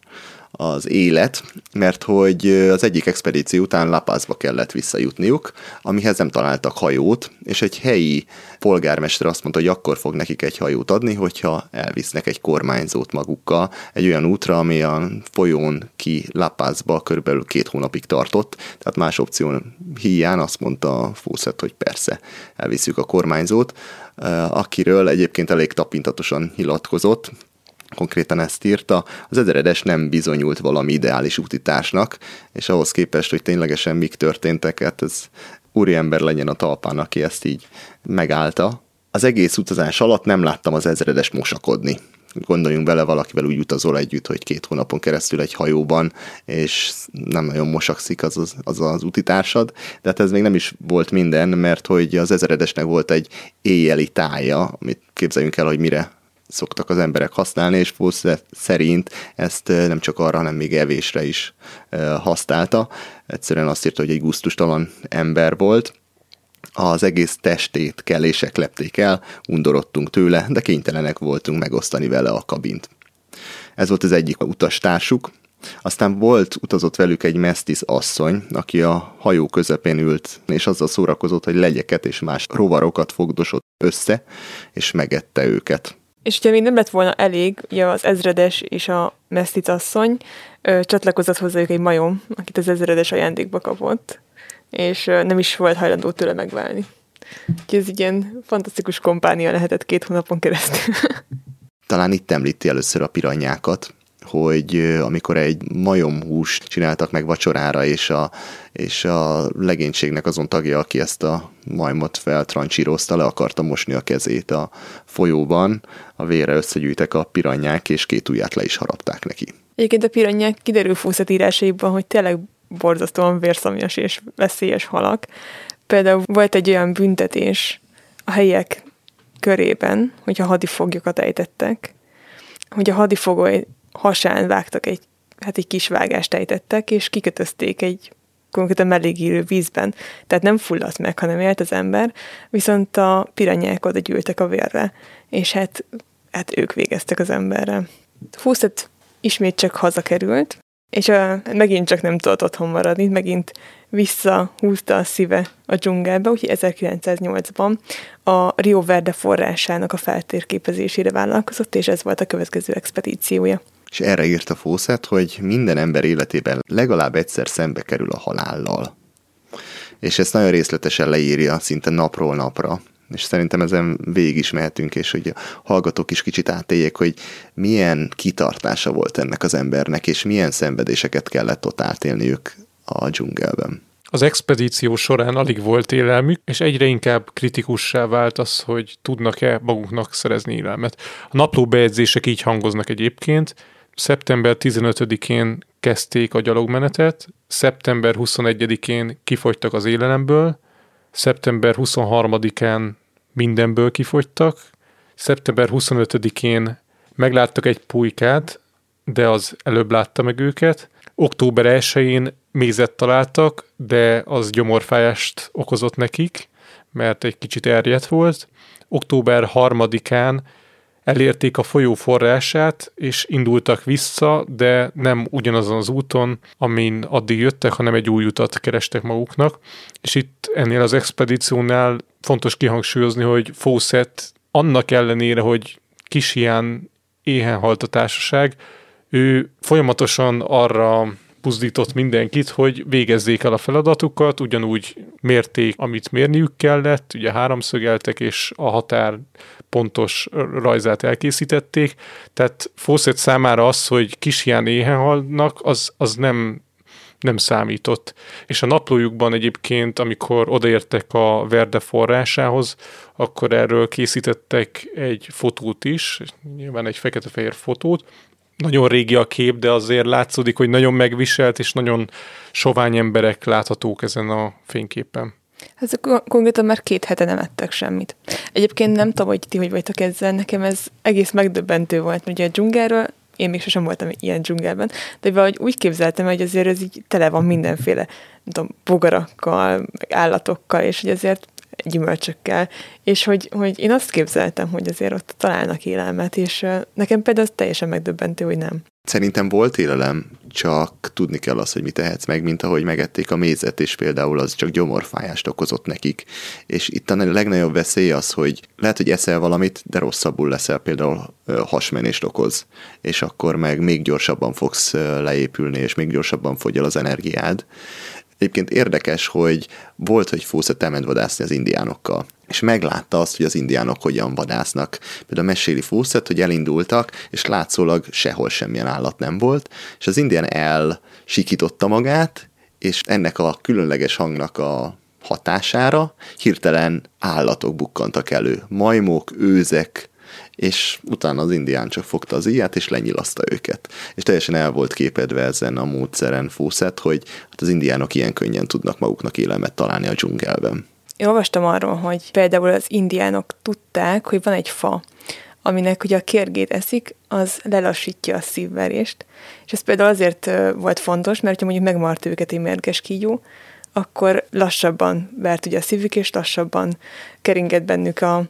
az élet, mert hogy az egyik expedíció után Lapázba kellett visszajutniuk, amihez nem találtak hajót, és egy helyi polgármester azt mondta, hogy akkor fog nekik egy hajót adni, hogyha elvisznek egy kormányzót magukkal egy olyan útra, ami a folyón ki Lapázba körülbelül két hónapig tartott, tehát más opció hiány azt mondta Fawcett, hogy persze, elviszük a kormányzót, akiről egyébként elég tapintatosan hilatkozott, konkrétan ezt írta, az ezeredes nem bizonyult valami ideális útitársnak, és ahhoz képest, hogy ténylegesen mik történtek, hát ez úriember legyen a talpán, aki ezt így megállta. Az egész utazás alatt nem láttam az ezredes mosakodni. Gondoljunk bele, valakivel úgy utazol együtt, hogy két hónapon keresztül egy hajóban, és nem nagyon mosakszik az az, az, az utitársad, de hát ez még nem is volt minden, mert hogy az ezredesnek volt egy éjjeli tája, amit képzeljünk el, hogy mire szoktak az emberek használni, és Fulsz szerint ezt nem csak arra, hanem még evésre is használta. Egyszerűen azt írta, hogy egy guztustalan ember volt, az egész testét kellések lepték el, undorodtunk tőle, de kénytelenek voltunk megosztani vele a kabint. Ez volt az egyik utastársuk, aztán volt, utazott velük egy mesztis asszony, aki a hajó közepén ült, és azzal szórakozott, hogy legyeket és más rovarokat fogdosott össze, és megette őket. És ugye még nem lett volna elég, ugye az ezredes és a mesztic asszony ö, csatlakozott hozzájuk egy majom, akit az ezredes ajándékba kapott, és ö, nem is volt hajlandó tőle megválni. Úgyhogy ez ilyen fantasztikus kompánia lehetett két hónapon keresztül. *laughs* Talán itt említi először a piranyákat, hogy amikor egy majomhúst csináltak meg vacsorára, és a, és a legénységnek azon tagja, aki ezt a majmot feltrancsírozta, le akarta mosni a kezét a folyóban, a vére összegyűjtek a piranyák, és két ujját le is harapták neki. Egyébként a piranyák kiderül Fúszat írásaiban, hogy tényleg borzasztóan vérszomjas és veszélyes halak. Például volt egy olyan büntetés a helyiek körében, hogyha hadifoglyokat ejtettek, hogy a hadifogoly hasán vágtak egy, hát egy kis vágást ejtettek, és kikötözték egy konkrétan melégírő vízben. Tehát nem fulladt meg, hanem élt az ember, viszont a piranyák oda gyűltek a vérre, és hát, hát ők végeztek az emberre. Fúszet ismét csak hazakerült, és a, megint csak nem tudott otthon maradni, megint visszahúzta a szíve a dzsungelbe, úgyhogy 1908-ban a Rio Verde forrásának a feltérképezésére vállalkozott, és ez volt a következő expedíciója és erre írta Fawcett, hogy minden ember életében legalább egyszer szembe kerül a halállal. És ezt nagyon részletesen leírja, szinte napról napra és szerintem ezen végig is mehetünk, és hogy a hallgatók is kicsit átéljék, hogy milyen kitartása volt ennek az embernek, és milyen szenvedéseket kellett ott átélniük a dzsungelben. Az expedíció során alig volt élelmük, és egyre inkább kritikussá vált az, hogy tudnak-e maguknak szerezni élelmet. A napló bejegyzések így hangoznak egyébként. Szeptember 15-én kezdték a gyalogmenetet, szeptember 21-én kifogytak az élelemből, szeptember 23-án mindenből kifogytak, szeptember 25-én megláttak egy pulykát, de az előbb látta meg őket, október 1-én mézet találtak, de az gyomorfájást okozott nekik, mert egy kicsit erjedt volt. Október 3-án elérték a folyó forrását, és indultak vissza, de nem ugyanazon az úton, amin addig jöttek, hanem egy új utat kerestek maguknak. És itt ennél az expedíciónál fontos kihangsúlyozni, hogy Fawcett annak ellenére, hogy kis ilyen éhen halt a társaság, ő folyamatosan arra buzdított mindenkit, hogy végezzék el a feladatukat, ugyanúgy mérték, amit mérniük kellett, ugye háromszögeltek, és a határ pontos rajzát elkészítették, tehát Fawcett számára az, hogy kis ilyen éhen halnak, az, az nem nem számított. És a naplójukban egyébként, amikor odaértek a Verde forrásához, akkor erről készítettek egy fotót is, nyilván egy fekete-fehér fotót, nagyon régi a kép, de azért látszódik, hogy nagyon megviselt, és nagyon sovány emberek láthatók ezen a fényképen. Ez konkrétan már két hete nem ettek semmit. Egyébként nem tudom, hogy ti hogy vagytok ezzel, nekem ez egész megdöbbentő volt, mert ugye a dzsungelről én még sosem voltam ilyen dzsungelben, de valahogy úgy képzeltem, hogy azért ez így tele van mindenféle, nem tudom, bogarakkal, állatokkal, és hogy azért gyümölcsökkel, és hogy, hogy én azt képzeltem, hogy azért ott találnak élelmet, és nekem például az teljesen megdöbbentő, hogy nem. Szerintem volt élelem, csak tudni kell azt, hogy mit tehetsz meg, mint ahogy megették a mézet, és például az csak gyomorfájást okozott nekik. És itt a legnagyobb veszély az, hogy lehet, hogy eszel valamit, de rosszabbul leszel, például hasmenést okoz, és akkor meg még gyorsabban fogsz leépülni, és még gyorsabban fogy el az energiád. Egyébként érdekes, hogy volt, hogy Fawcett elment vadászni az indiánokkal, és meglátta azt, hogy az indiánok hogyan vadásznak. Például meséli Fawcett, hogy elindultak, és látszólag sehol semmilyen állat nem volt, és az indián elsikította magát, és ennek a különleges hangnak a hatására hirtelen állatok bukkantak elő. Majmok, őzek, és utána az indián csak fogta az íját, és lenyilaszta őket. És teljesen el volt képedve ezen a módszeren Fawcett, hogy hát az indiánok ilyen könnyen tudnak maguknak élelmet találni a dzsungelben. Én olvastam arról, hogy például az indiánok tudták, hogy van egy fa, aminek ugye a kérgét eszik, az lelassítja a szívverést. És ez például azért volt fontos, mert ha mondjuk megmart őket egy mérges kígyó, akkor lassabban vert ugye a szívük, és lassabban keringett bennük a,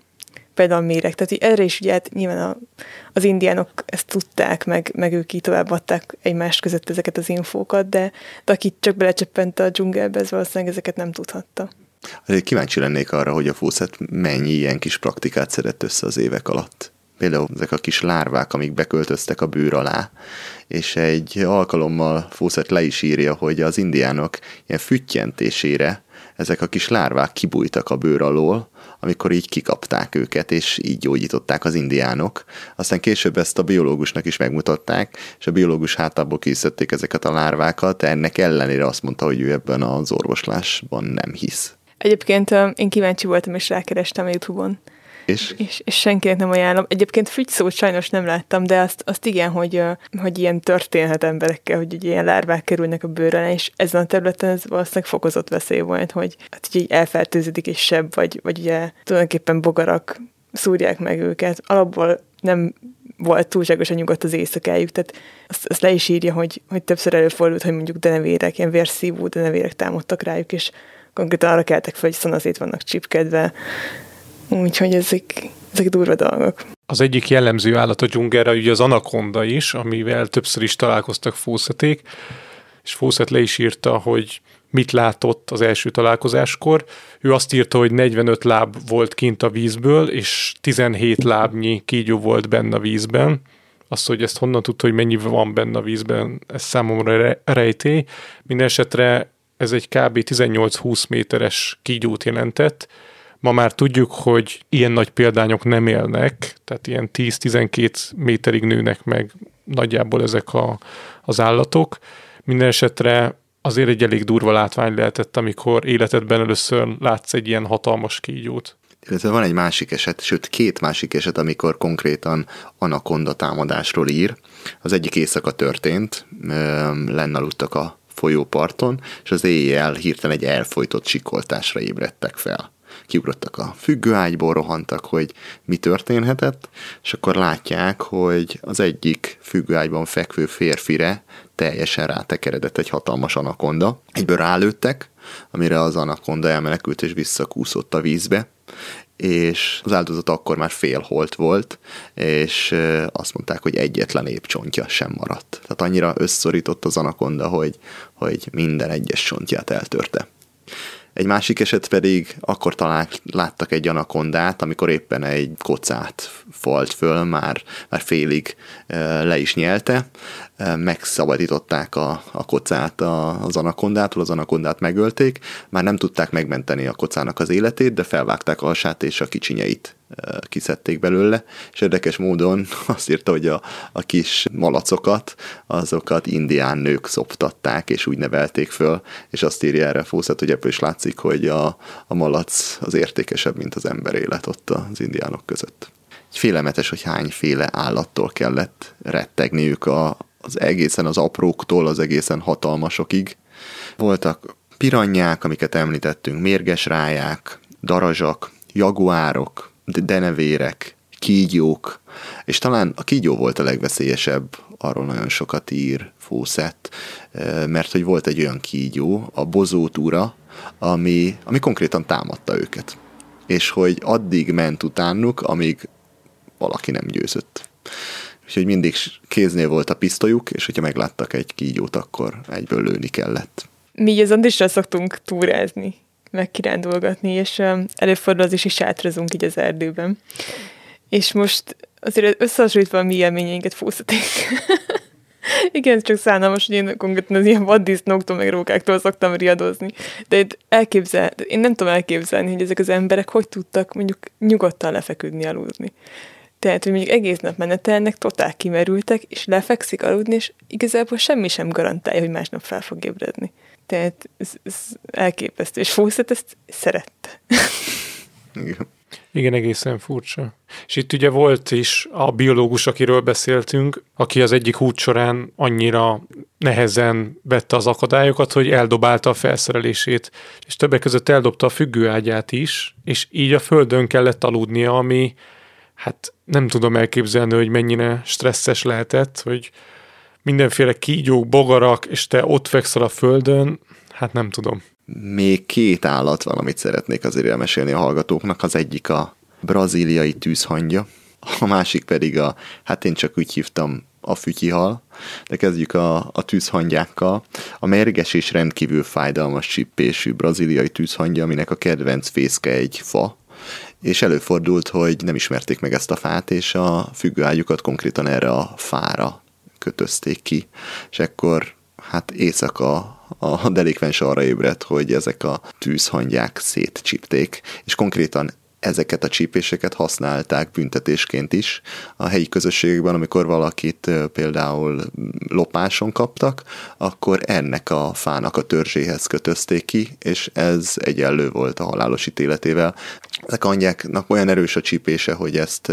például a méreg. Tehát erre is ugye hát nyilván a, az indiánok ezt tudták, meg, meg ők így továbbadták egymás között ezeket az infókat, de, de aki csak belecsöppent a dzsungelbe, ez valószínűleg ezeket nem tudhatta. Kíváncsi lennék arra, hogy a Fawcett mennyi ilyen kis praktikát szedett össze az évek alatt. Például ezek a kis lárvák, amik beköltöztek a bőr alá, és egy alkalommal Fawcett le is írja, hogy az indiánok ilyen füttyentésére ezek a kis lárvák kibújtak a bőr alól, amikor így kikapták őket, és így gyógyították az indiánok. Aztán később ezt a biológusnak is megmutatták, és a biológus hátából készítették ezeket a lárvákat, ennek ellenére azt mondta, hogy ő ebben az orvoslásban nem hisz. Egyébként én kíváncsi voltam, és rákerestem a Youtube-on. És? És, és senkinek nem ajánlom. Egyébként szót sajnos nem láttam, de azt, azt igen, hogy, hogy ilyen történhet emberekkel, hogy ugye ilyen lárvák kerülnek a bőrre, és ezen a területen ez valószínűleg fokozott veszély volt, hogy hát így elfertőződik és sebb, vagy, vagy ugye tulajdonképpen bogarak szúrják meg őket. Alapból nem volt túlságosan nyugodt az éjszakájuk, tehát azt, azt le is írja, hogy, hogy többször előfordult, hogy mondjuk denevérek, ilyen vérszívó denevérek támadtak rájuk, és konkrétan arra keltek fel, hogy szanaszét vannak csipkedve, úgyhogy ezek, ezek durva dolgok. Az egyik jellemző állat a dzsungelre ugye az anakonda is, amivel többször is találkoztak Fószeték, és Fószet le is írta, hogy mit látott az első találkozáskor. Ő azt írta, hogy 45 láb volt kint a vízből, és 17 lábnyi kígyó volt benne a vízben. Azt, hogy ezt honnan tudta, hogy mennyi van benne a vízben, ez számomra rejtély. Mindenesetre ez egy kb. 18-20 méteres kígyót jelentett. Ma már tudjuk, hogy ilyen nagy példányok nem élnek, tehát ilyen 10-12 méterig nőnek meg nagyjából ezek a, az állatok. Minden esetre azért egy elég durva látvány lehetett, amikor életedben először látsz egy ilyen hatalmas kígyót. Illetve van egy másik eset, sőt két másik eset, amikor konkrétan anakonda támadásról ír. Az egyik éjszaka történt, lenn aludtak a folyóparton, és az éjjel hirtelen egy elfolytott sikoltásra ébredtek fel. Kiugrottak a függőágyból, rohantak, hogy mi történhetett, és akkor látják, hogy az egyik függőágyban fekvő férfire teljesen rátekeredett egy hatalmas anakonda. Egyből rálőttek, amire az anakonda elmenekült és visszakúszott a vízbe, és az áldozat akkor már félholt volt, és azt mondták, hogy egyetlen épcsontja sem maradt. Tehát annyira összorított az anakonda, hogy, hogy minden egyes csontját eltörte. Egy másik eset pedig akkor talán láttak egy anakondát, amikor éppen egy kocát falt föl, már, már félig le is nyelte, megszabadították a, a kocát az anakondától, az anakondát megölték, már nem tudták megmenteni a kocának az életét, de felvágták a hasát és a kicsinyeit kiszedték belőle, és érdekes módon *laughs* azt írta, hogy a, a kis malacokat, azokat indián nők szoptatták, és úgy nevelték föl, és azt írja erre Fószet, hogy ebből is látszik, hogy a, a malac az értékesebb, mint az ember élet ott az indiánok között. Félelmetes, hogy hányféle állattól kellett rettegniük a, az egészen az apróktól az egészen hatalmasokig. Voltak piranyák, amiket említettünk, mérges ráják, darazsak, jaguárok, denevérek, kígyók, és talán a kígyó volt a legveszélyesebb, arról nagyon sokat ír Fószett, mert hogy volt egy olyan kígyó, a bozótúra, ami, ami konkrétan támadta őket. És hogy addig ment utánuk, amíg valaki nem győzött. Úgyhogy mindig kéznél volt a pisztolyuk, és hogyha megláttak egy kígyót, akkor egyből lőni kellett. Mi az Andrissal szoktunk túrázni, meg kirándulgatni, és előfordul az is, is sátrazunk így az erdőben. És most azért összehasonlítva a mi élményeinket fúszaték. *laughs* Igen, csak szánalmas, hogy én konkrétan az ilyen vaddisznóktól, meg rókáktól szoktam riadozni. De én, elképzel, én nem tudom elképzelni, hogy ezek az emberek hogy tudtak mondjuk nyugodtan lefeküdni, aludni. Tehát, hogy mondjuk egész nap menetelnek, totál kimerültek, és lefekszik aludni, és igazából semmi sem garantálja, hogy másnap fel fog ébredni. Tehát ez, ez elképesztő, és Fawcett ezt szerette. Igen. Igen, egészen furcsa. És itt ugye volt is a biológus, akiről beszéltünk, aki az egyik út során annyira nehezen vette az akadályokat, hogy eldobálta a felszerelését, és többek között eldobta a függőágyát is, és így a földön kellett aludnia, ami hát nem tudom elképzelni, hogy mennyire stresszes lehetett, hogy mindenféle kígyók, bogarak, és te ott fekszel a földön, hát nem tudom. Még két állat van, amit szeretnék azért elmesélni a hallgatóknak. Az egyik a brazíliai tűzhangya, a másik pedig a, hát én csak úgy hívtam, a fütyihal, de kezdjük a, a tűzhangyákkal. A mérges és rendkívül fájdalmas csippésű braziliai tűzhangya, aminek a kedvenc fészke egy fa, és előfordult, hogy nem ismerték meg ezt a fát, és a függőágyukat konkrétan erre a fára kötözték ki, és akkor hát éjszaka a delikvens arra ébredt, hogy ezek a tűzhangyák szétcsipték, és konkrétan ezeket a csípéseket használták büntetésként is a helyi közösségekben, amikor valakit például lopáson kaptak, akkor ennek a fának a törzséhez kötözték ki, és ez egyenlő volt a halálos ítéletével. Ezek anyjáknak olyan erős a csípése, hogy ezt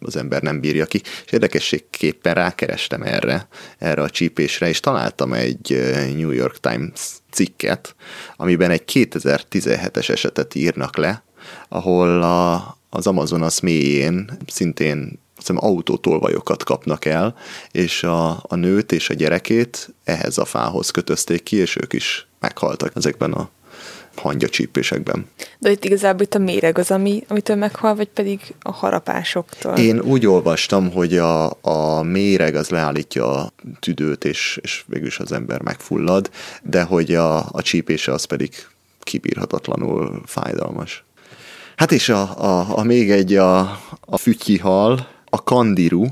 az ember nem bírja ki, és érdekességképpen rákerestem erre, erre a csípésre, és találtam egy New York Times cikket, amiben egy 2017-es esetet írnak le, ahol a, az Amazonas mélyén szintén hiszem, autótolvajokat kapnak el, és a, a nőt és a gyerekét ehhez a fához kötözték ki, és ők is meghaltak ezekben a hangyacsípésekben. De itt igazából itt a méreg az, ami, amitől meghal, vagy pedig a harapásoktól? Én úgy olvastam, hogy a, a méreg az leállítja a tüdőt, és, és végülis az ember megfullad, de hogy a, a csípése az pedig kibírhatatlanul fájdalmas. Hát és a, a, a még egy a, a fütyihal, a kandiru,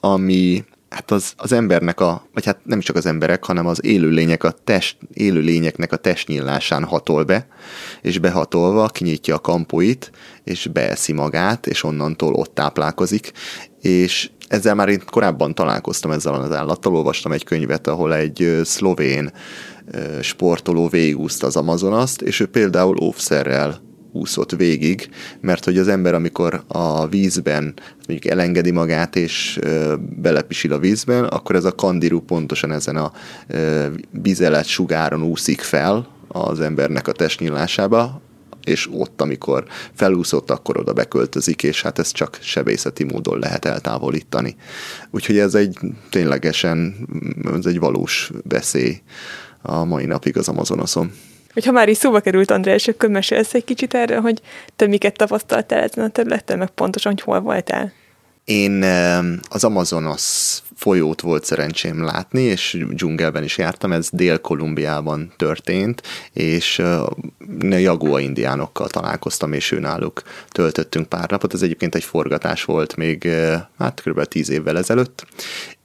ami hát az, az embernek a, vagy hát nem csak az emberek, hanem az élőlények a test, élőlényeknek a testnyílásán hatol be, és behatolva kinyitja a kampóit, és beeszi magát, és onnantól ott táplálkozik, és ezzel már én korábban találkoztam ezzel az állattal, olvastam egy könyvet, ahol egy szlovén sportoló végigúzta az Amazonaszt, és ő például óvszerrel úszott végig, mert hogy az ember, amikor a vízben mondjuk elengedi magát és belepisil a vízben, akkor ez a kandiru pontosan ezen a vizelet sugáron úszik fel az embernek a testnyílásába, és ott, amikor felúszott, akkor oda beköltözik, és hát ezt csak sebészeti módon lehet eltávolítani. Úgyhogy ez egy ténylegesen, ez egy valós veszély a mai napig az Amazonoson. Hogyha már is szóba került, András, akkor mesélsz egy kicsit erről, hogy te miket tapasztaltál ezen a területen, meg pontosan, hogy hol voltál? Én az Amazonas folyót volt szerencsém látni, és dzsungelben is jártam, ez Dél-Kolumbiában történt, és Jagua indiánokkal találkoztam, és ő náluk töltöttünk pár napot. Ez egyébként egy forgatás volt még hát kb. tíz évvel ezelőtt,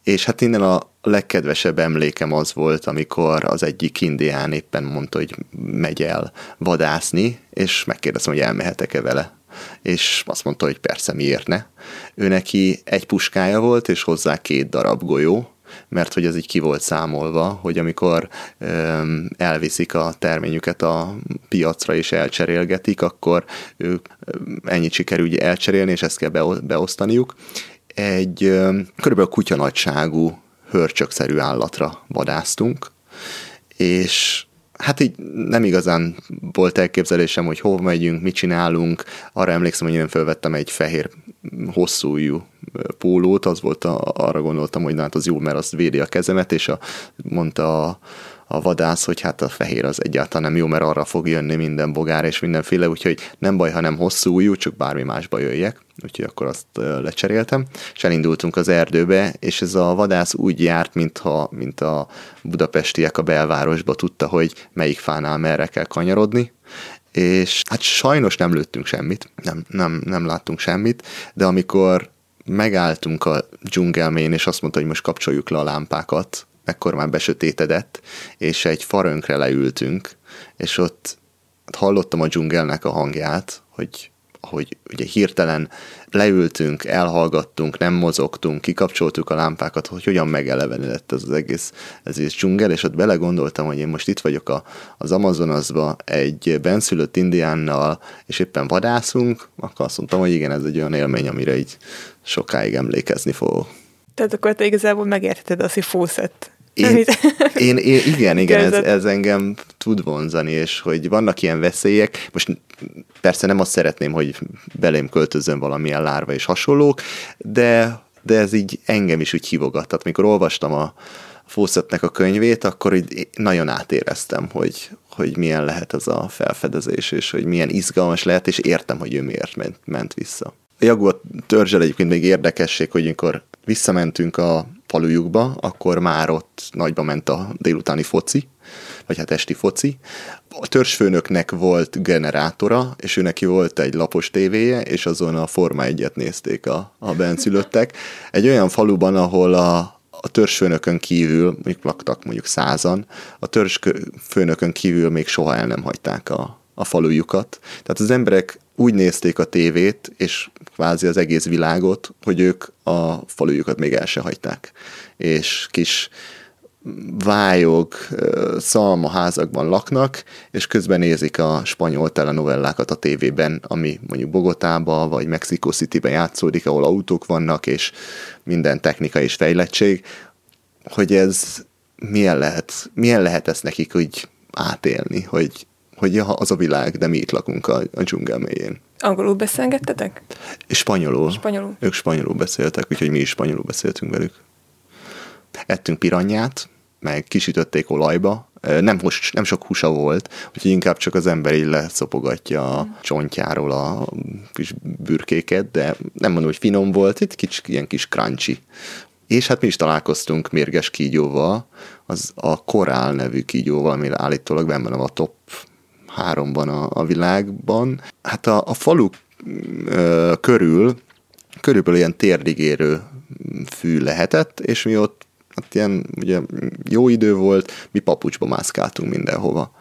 és hát innen a legkedvesebb emlékem az volt, amikor az egyik indián éppen mondta, hogy megy el vadászni, és megkérdeztem, hogy elmehetek-e vele. És azt mondta, hogy persze, miért ne. Ő neki egy puskája volt, és hozzá két darab golyó, mert hogy ez így ki volt számolva, hogy amikor öm, elviszik a terményüket a piacra és elcserélgetik, akkor ők ennyit sikerül elcserélni, és ezt kell beosztaniuk, egy körülbelül kutyanagyságú hörcsökszerű állatra vadáztunk, és hát így nem igazán volt elképzelésem, hogy hova megyünk, mit csinálunk. Arra emlékszem, hogy én felvettem egy fehér hosszújú pólót, az volt, a, arra gondoltam, hogy na hát az jó, mert az védi a kezemet, és a, mondta a, a vadász, hogy hát a fehér az egyáltalán nem jó, mert arra fog jönni minden bogár és mindenféle, úgyhogy nem baj, ha nem hosszú ujjú, csak bármi másba jöjjek. Úgyhogy akkor azt lecseréltem, és elindultunk az erdőbe, és ez a vadász úgy járt, mintha, mint a budapestiek a belvárosba tudta, hogy melyik fánál merre kell kanyarodni, és hát sajnos nem lőttünk semmit, nem, nem, nem láttunk semmit, de amikor megálltunk a dzsungelmén, és azt mondta, hogy most kapcsoljuk le a lámpákat, ekkor már besötétedett, és egy farönkre leültünk, és ott hallottam a dzsungelnek a hangját, hogy hogy ugye hirtelen leültünk, elhallgattunk, nem mozogtunk, kikapcsoltuk a lámpákat, hogy hogyan megelevenedett ez az egész, ez is dzsungel, és ott belegondoltam, hogy én most itt vagyok a, az Amazonasba egy benszülött indiánnal, és éppen vadászunk, akkor azt mondtam, hogy igen, ez egy olyan élmény, amire így sokáig emlékezni fogok. Tehát akkor te igazából megérted azt, hogy fószett. Én, én, én, igen, *laughs* igen, ez, ez engem tud vonzani, és hogy vannak ilyen veszélyek. Most persze nem azt szeretném, hogy belém költözön valamilyen lárva és hasonlók, de, de ez így engem is úgy hívogat. Tehát amikor olvastam a Fawcettnek a könyvét, akkor így nagyon átéreztem, hogy, hogy milyen lehet ez a felfedezés, és hogy milyen izgalmas lehet, és értem, hogy ő miért ment, ment vissza. Jaguar törzsel egyébként még érdekesség, hogy amikor visszamentünk a falujukba, akkor már ott nagyba ment a délutáni foci, vagy hát esti foci. A törzsfőnöknek volt generátora, és ő neki volt egy lapos tévéje, és azon a Forma egyet nézték a, a benszülöttek. Egy olyan faluban, ahol a, a törzsfőnökön kívül, mondjuk laktak mondjuk százan, a törzsfőnökön kívül még soha el nem hagyták a, a falujukat. Tehát az emberek úgy nézték a tévét, és kvázi az egész világot, hogy ők a falujukat még el se hagyták. És kis vályog, szalmaházakban laknak, és közben nézik a spanyol telenovellákat a tévében, ami mondjuk Bogotába vagy Mexico City-ben játszódik, ahol autók vannak, és minden technika és fejlettség, hogy ez milyen lehet, milyen lehet ezt nekik úgy átélni, hogy hogy ja, az a világ, de mi itt lakunk a, a dzsungel mélyén. Angolul beszélgettetek? Spanyolul. Spanyolul. Ők spanyolul beszéltek, úgyhogy mi is spanyolul beszéltünk velük. Ettünk piranyát, meg kisütötték olajba, nem, hús, nem sok húsa volt, úgyhogy inkább csak az ember így leszopogatja a csontjáról a kis bürkéket, de nem mondom, hogy finom volt, itt kicsi, ilyen kis crunchy. És hát mi is találkoztunk mérges kígyóval, az a Korál nevű kígyóval, ami állítólag benne van a top háromban a, a világban. Hát a, a falu ö, körül körülbelül ilyen térdigérő fű lehetett, és mi ott hát ilyen ugye jó idő volt, mi papucsba mászkáltunk mindenhova.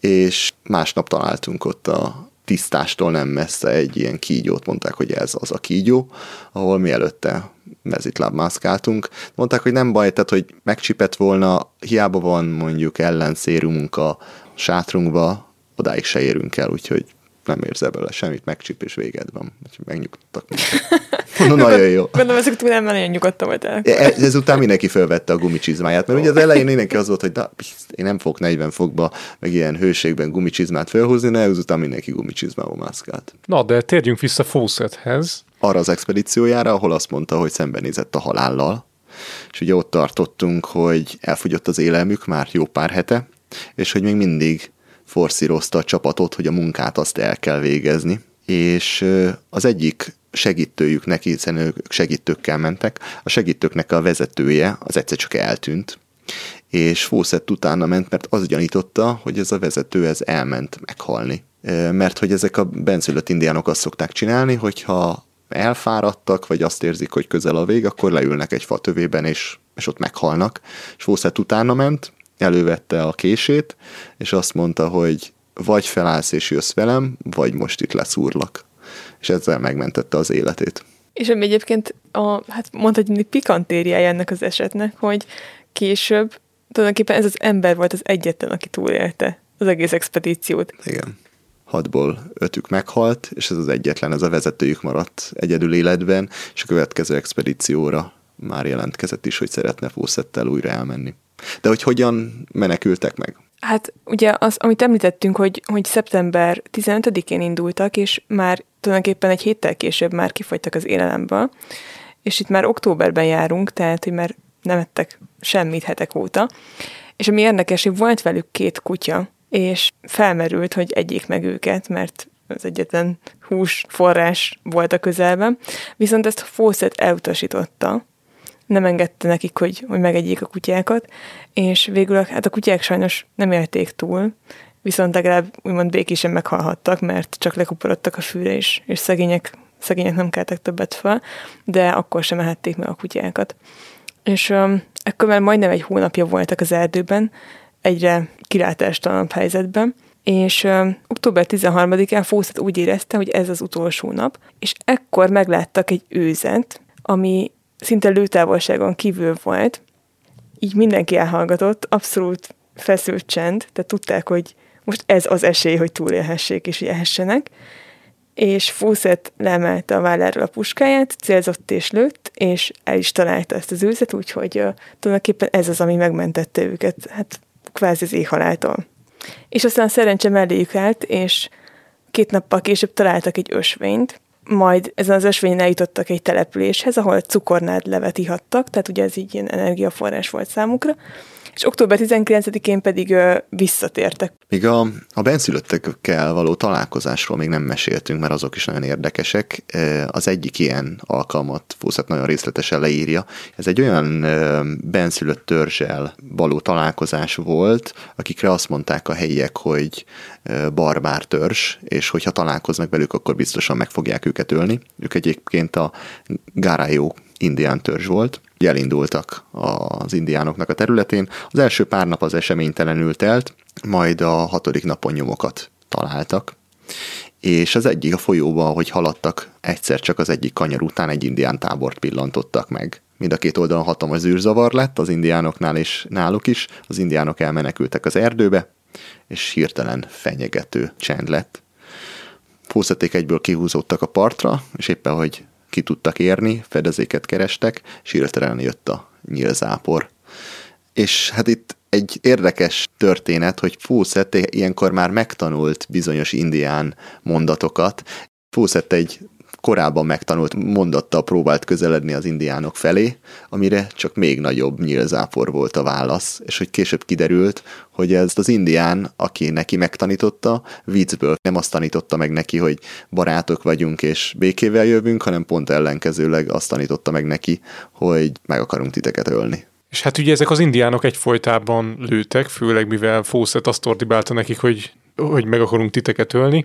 És másnap találtunk ott a tisztástól nem messze egy ilyen kígyót, mondták, hogy ez az a kígyó, ahol mi előtte mezitláb mászkáltunk. Mondták, hogy nem baj, tehát hogy megcsipett volna, hiába van mondjuk ellenszérumunk a sátrunkba, odáig se érünk el, úgyhogy nem érzel bele semmit, megcsip és véged van. Úgyhogy megnyugtattak. Mondom, *laughs* nagyon jó. Gondolom, ezek után nagyon nyugodtan volt el. E- Ezután mindenki felvette a gumicsizmáját, mert ugye az elején mindenki az volt, hogy na, én nem fogok 40 fokba, meg ilyen hőségben gumicsizmát felhúzni, de ezután mindenki gumicsizmával mászkált. Na, de térjünk vissza Fawcetthez. Arra az expedíciójára, ahol azt mondta, hogy szembenézett a halállal, és ugye ott tartottunk, hogy elfogyott az élelmük már jó pár hete, és hogy még mindig forszírozta a csapatot, hogy a munkát azt el kell végezni, és az egyik segítőjük neki, hiszen ők segítőkkel mentek, a segítőknek a vezetője az egyszer csak eltűnt, és Fawcett utána ment, mert az gyanította, hogy ez a vezető ez elment meghalni. Mert hogy ezek a benszülött indiánok azt szokták csinálni, hogyha elfáradtak, vagy azt érzik, hogy közel a vég, akkor leülnek egy fatövében, és, és ott meghalnak. És Fawcett utána ment, elővette a kését, és azt mondta, hogy vagy felállsz és jössz velem, vagy most itt leszúrlak. És ezzel megmentette az életét. És ami egyébként a, hát mondhatni pikantériája ennek az esetnek, hogy később tulajdonképpen ez az ember volt az egyetlen, aki túlélte az egész expedíciót. Igen. Hatból ötük meghalt, és ez az egyetlen, ez a vezetőjük maradt egyedül életben, és a következő expedícióra már jelentkezett is, hogy szeretne Fószettel újra elmenni. De hogy hogyan menekültek meg? Hát ugye az, amit említettünk, hogy, hogy szeptember 15-én indultak, és már tulajdonképpen egy héttel később már kifogytak az élelemből, és itt már októberben járunk, tehát hogy már nem ettek semmit hetek óta. És ami érdekes, hogy volt velük két kutya, és felmerült, hogy egyik meg őket, mert az egyetlen hús forrás volt a közelben. Viszont ezt Fawcett elutasította, nem engedte nekik, hogy, hogy megegyék a kutyákat, és végül hát a kutyák sajnos nem élték túl, viszont legalább úgymond békésen meghalhattak, mert csak lekuporodtak a fűre is, és szegények, szegények nem keltek többet fel, de akkor sem ehették meg a kutyákat. És um, ekkor már majdnem egy hónapja voltak az erdőben, egyre kilátástalanabb helyzetben, és um, október 13-án Fószat úgy érezte, hogy ez az utolsó nap, és ekkor megláttak egy őzet, ami szinte lőtávolságon kívül volt, így mindenki elhallgatott, abszolút feszült csend, tehát tudták, hogy most ez az esély, hogy túlélhessék és ehessenek, és Fawcett leemelte a válláról a puskáját, célzott és lőtt, és el is találta ezt az őzet, úgyhogy uh, tulajdonképpen ez az, ami megmentette őket, hát kvázi az éjhaláltól. És aztán szerencse melléjük állt, és két nappal később találtak egy ösvényt, majd ezen az ösvényen eljutottak egy településhez, ahol cukornád levet ihattak, tehát ugye ez így ilyen energiaforrás volt számukra, és október 19-én pedig ö, visszatértek. Még a, a benszülöttekkel való találkozásról még nem meséltünk, mert azok is nagyon érdekesek. Az egyik ilyen alkalmat Fószat nagyon részletesen leírja. Ez egy olyan benszülött törzsel való találkozás volt, akikre azt mondták a helyiek, hogy barbár törzs, és hogyha találkoznak velük, akkor biztosan meg fogják őket ölni. Ők egyébként a Gárájó indián törzs volt, elindultak az indiánoknak a területén. Az első pár nap az eseménytelenül telt, majd a hatodik napon nyomokat találtak, és az egyik a folyóba, ahogy haladtak, egyszer csak az egyik kanyar után egy indián tábort pillantottak meg. Mind a két oldalon hatalmas zűrzavar lett az indiánoknál és náluk is, az indiánok elmenekültek az erdőbe, és hirtelen fenyegető csend lett. Fószaték egyből kihúzódtak a partra, és éppen, hogy ki tudtak érni, fedezéket kerestek, és hirtelen jött a nyílzápor. És hát itt egy érdekes történet, hogy Fawcett ilyenkor már megtanult bizonyos indián mondatokat. Fawcett egy korábban megtanult mondattal próbált közeledni az indiánok felé, amire csak még nagyobb nyílzápor volt a válasz, és hogy később kiderült, hogy ez az indián, aki neki megtanította, viccből nem azt tanította meg neki, hogy barátok vagyunk és békével jövünk, hanem pont ellenkezőleg azt tanította meg neki, hogy meg akarunk titeket ölni. És hát ugye ezek az indiánok egyfolytában lőtek, főleg mivel Fawcett azt ordibálta nekik, hogy, hogy meg akarunk titeket ölni,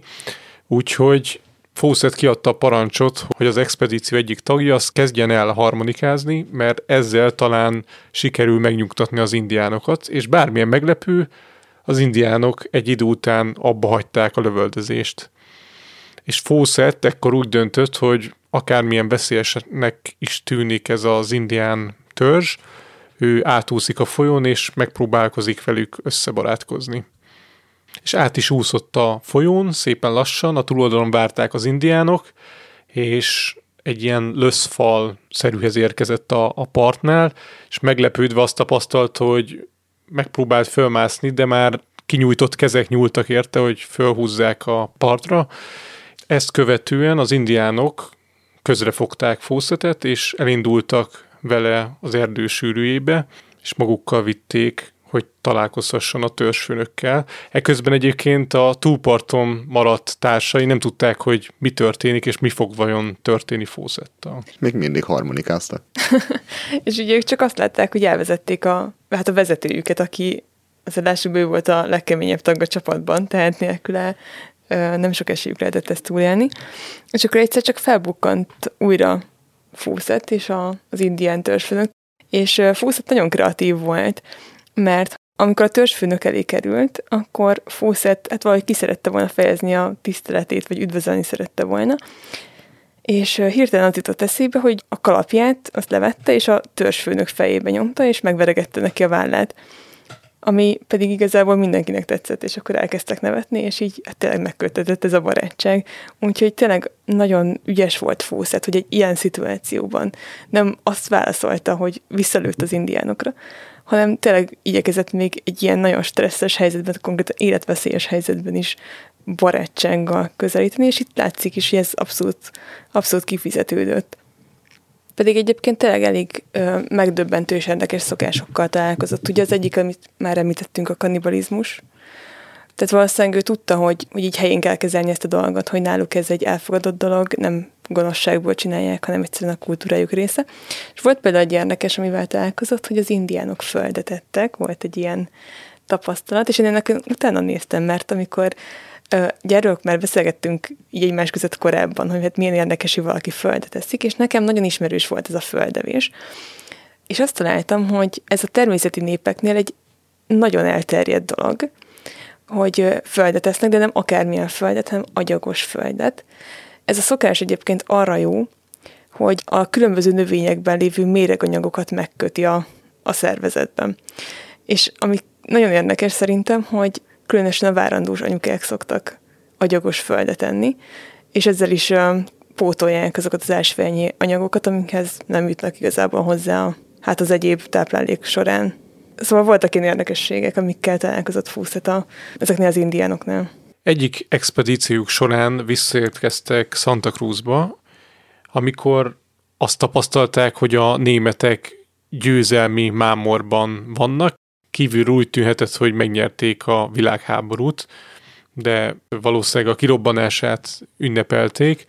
úgyhogy Fawcett kiadta a parancsot, hogy az expedíció egyik tagja az kezdjen el harmonikázni, mert ezzel talán sikerül megnyugtatni az indiánokat, és bármilyen meglepő, az indiánok egy idő után abba hagyták a lövöldözést. És Fawcett ekkor úgy döntött, hogy akármilyen veszélyesnek is tűnik ez az indián törzs, ő átúszik a folyón, és megpróbálkozik velük összebarátkozni. És át is úszott a folyón, szépen lassan, a túloldalon várták az indiánok, és egy ilyen löszfal szerűhez érkezett a, a partnál, és meglepődve azt tapasztalt, hogy megpróbált fölmászni, de már kinyújtott kezek nyúltak érte, hogy fölhúzzák a partra. Ezt követően az indiánok közrefogták Fószetet, és elindultak vele az erdő sűrűjébe, és magukkal vitték, hogy találkozhasson a törzsfőnökkel. Eközben egyébként a túlparton maradt társai nem tudták, hogy mi történik, és mi fog vajon történni Fószettal. Még mindig harmonikáztak. *laughs* és ugye ők csak azt látták, hogy elvezették a, hát a vezetőjüket, aki az adásukban ő volt a legkeményebb tag a csapatban, tehát nélküle nem sok esélyük lehetett ezt túlélni. És akkor egyszer csak felbukkant újra Fúszett és a, az indián törzsfőnök, és Fúszett nagyon kreatív volt, mert amikor a törzsfőnök elé került, akkor Fawcett hát valahogy ki szerette volna fejezni a tiszteletét, vagy üdvözölni szerette volna, és hirtelen az jutott eszébe, hogy a kalapját azt levette, és a törzsfőnök fejébe nyomta, és megveregette neki a vállát ami pedig igazából mindenkinek tetszett, és akkor elkezdtek nevetni, és így hát tényleg megköttetett ez a barátság. Úgyhogy tényleg nagyon ügyes volt Fószet, hogy egy ilyen szituációban nem azt válaszolta, hogy visszalőtt az indiánokra, hanem tényleg igyekezett még egy ilyen nagyon stresszes helyzetben, konkrétan életveszélyes helyzetben is barátsággal közelíteni, és itt látszik is, hogy ez abszolút, abszolút kifizetődött. Pedig egyébként tényleg elég ö, megdöbbentő és érdekes szokásokkal találkozott. Ugye az egyik, amit már említettünk, a kannibalizmus. Tehát valószínűleg ő tudta, hogy, hogy így helyén kell kezelni ezt a dolgot, hogy náluk ez egy elfogadott dolog, nem gonoszságból csinálják, hanem egyszerűen a kultúrájuk része. És volt például egy érdekes, amivel találkozott, hogy az indiánok földet ettek, volt egy ilyen tapasztalat, és én ennek utána néztem, mert amikor gyerők, már beszélgettünk így egymás között korábban, hogy hát milyen érdekes, hogy valaki földet teszik, és nekem nagyon ismerős volt ez a földevés. És azt találtam, hogy ez a természeti népeknél egy nagyon elterjedt dolog, hogy földet tesznek, de nem akármilyen földet, hanem agyagos földet. Ez a szokás egyébként arra jó, hogy a különböző növényekben lévő méreganyagokat megköti a, a szervezetben. És ami nagyon érdekes szerintem, hogy különösen a várandós anyukák szoktak agyagos földet enni, és ezzel is pótolják azokat az ásványi anyagokat, amikhez nem jutnak igazából hozzá a, hát az egyéb táplálék során. Szóval voltak ilyen érdekességek, amikkel találkozott Fúszeta ezeknél az indiánoknál. Egyik expedíciójuk során visszaérkeztek Santa Cruzba, amikor azt tapasztalták, hogy a németek győzelmi mámorban vannak, kívül úgy tűnhetett, hogy megnyerték a világháborút, de valószínűleg a kirobbanását ünnepelték.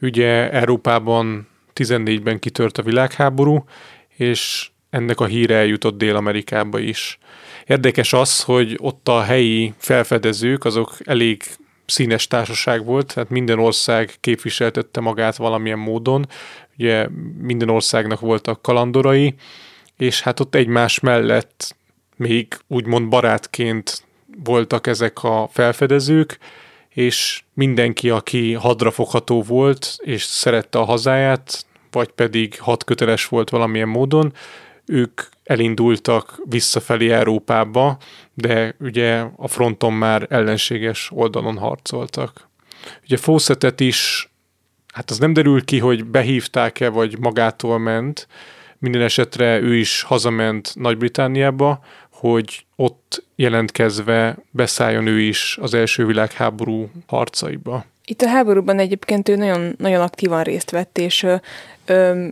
Ugye Európában 14-ben kitört a világháború, és ennek a híre eljutott Dél-Amerikába is. Érdekes az, hogy ott a helyi felfedezők, azok elég színes társaság volt, tehát minden ország képviseltette magát valamilyen módon, ugye minden országnak voltak kalandorai, és hát ott egymás mellett még úgymond barátként voltak ezek a felfedezők, és mindenki, aki hadrafogható volt, és szerette a hazáját, vagy pedig hadköteles volt valamilyen módon, ők elindultak visszafelé Európába, de ugye a fronton már ellenséges oldalon harcoltak. Ugye Fawcettet is, hát az nem derül ki, hogy behívták-e, vagy magától ment, minden esetre ő is hazament Nagy-Britániába, hogy ott jelentkezve beszálljon ő is az első világháború harcaiba. Itt a háborúban egyébként ő nagyon, nagyon aktívan részt vett, és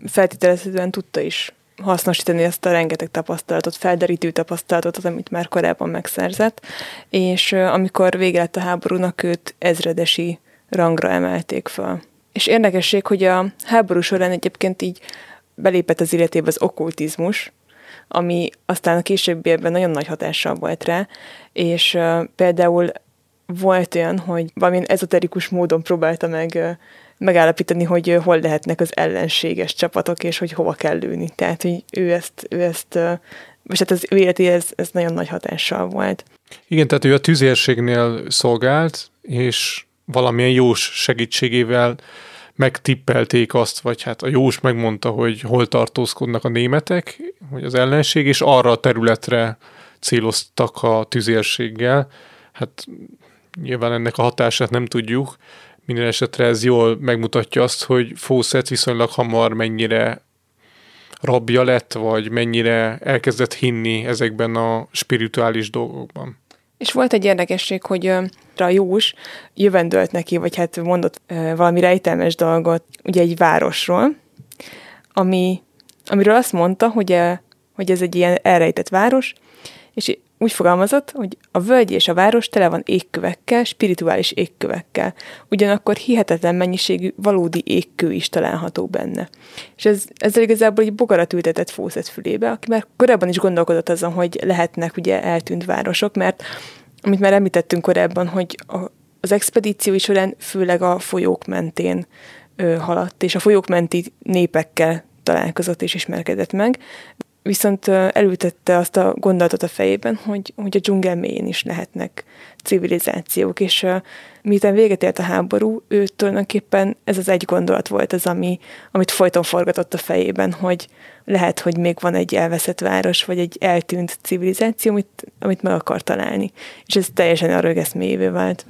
feltételezhetően tudta is hasznosítani ezt a rengeteg tapasztalatot, felderítő tapasztalatot, amit már korábban megszerzett, és amikor vége lett a háborúnak, őt ezredesi rangra emelték fel. És érdekesség, hogy a háború során egyébként így belépett az életébe az okkultizmus, ami aztán a későbbiekben nagyon nagy hatással volt rá, és például volt olyan, hogy valamilyen ezoterikus módon próbálta meg megállapítani, hogy hol lehetnek az ellenséges csapatok, és hogy hova kell lőni. Tehát, hogy ő ezt, ő ezt és hát az ő életé ez, nagyon nagy hatással volt. Igen, tehát ő a tüzérségnél szolgált, és valamilyen jós segítségével megtippelték azt, vagy hát a jós megmondta, hogy hol tartózkodnak a németek, vagy az ellenség, és arra a területre céloztak a tüzérséggel. Hát nyilván ennek a hatását nem tudjuk, minden esetre ez jól megmutatja azt, hogy Fawcett viszonylag hamar mennyire rabja lett, vagy mennyire elkezdett hinni ezekben a spirituális dolgokban. És volt egy érdekesség, hogy a Jós jövendölt neki, vagy hát mondott valami rejtelmes dolgot, ugye egy városról, ami, amiről azt mondta, hogy, hogy ez egy ilyen elrejtett város, és úgy fogalmazott, hogy a völgy és a város tele van égkövekkel, spirituális égkövekkel. Ugyanakkor hihetetlen mennyiségű valódi égkő is található benne. És ez, ezzel igazából egy bogarat ültetett Fószet fülébe, aki már korábban is gondolkodott azon, hogy lehetnek ugye eltűnt városok, mert amit már említettünk korábban, hogy a, az expedíció során főleg a folyók mentén ö, haladt, és a folyók menti népekkel találkozott és ismerkedett meg, viszont elültette azt a gondolatot a fejében, hogy, hogy a dzsungel mélyén is lehetnek civilizációk, és miután véget ért a háború, ő tulajdonképpen ez az egy gondolat volt az, ami, amit folyton forgatott a fejében, hogy lehet, hogy még van egy elveszett város, vagy egy eltűnt civilizáció, amit, amit meg akar találni. És ez teljesen a rögeszméjévé vált.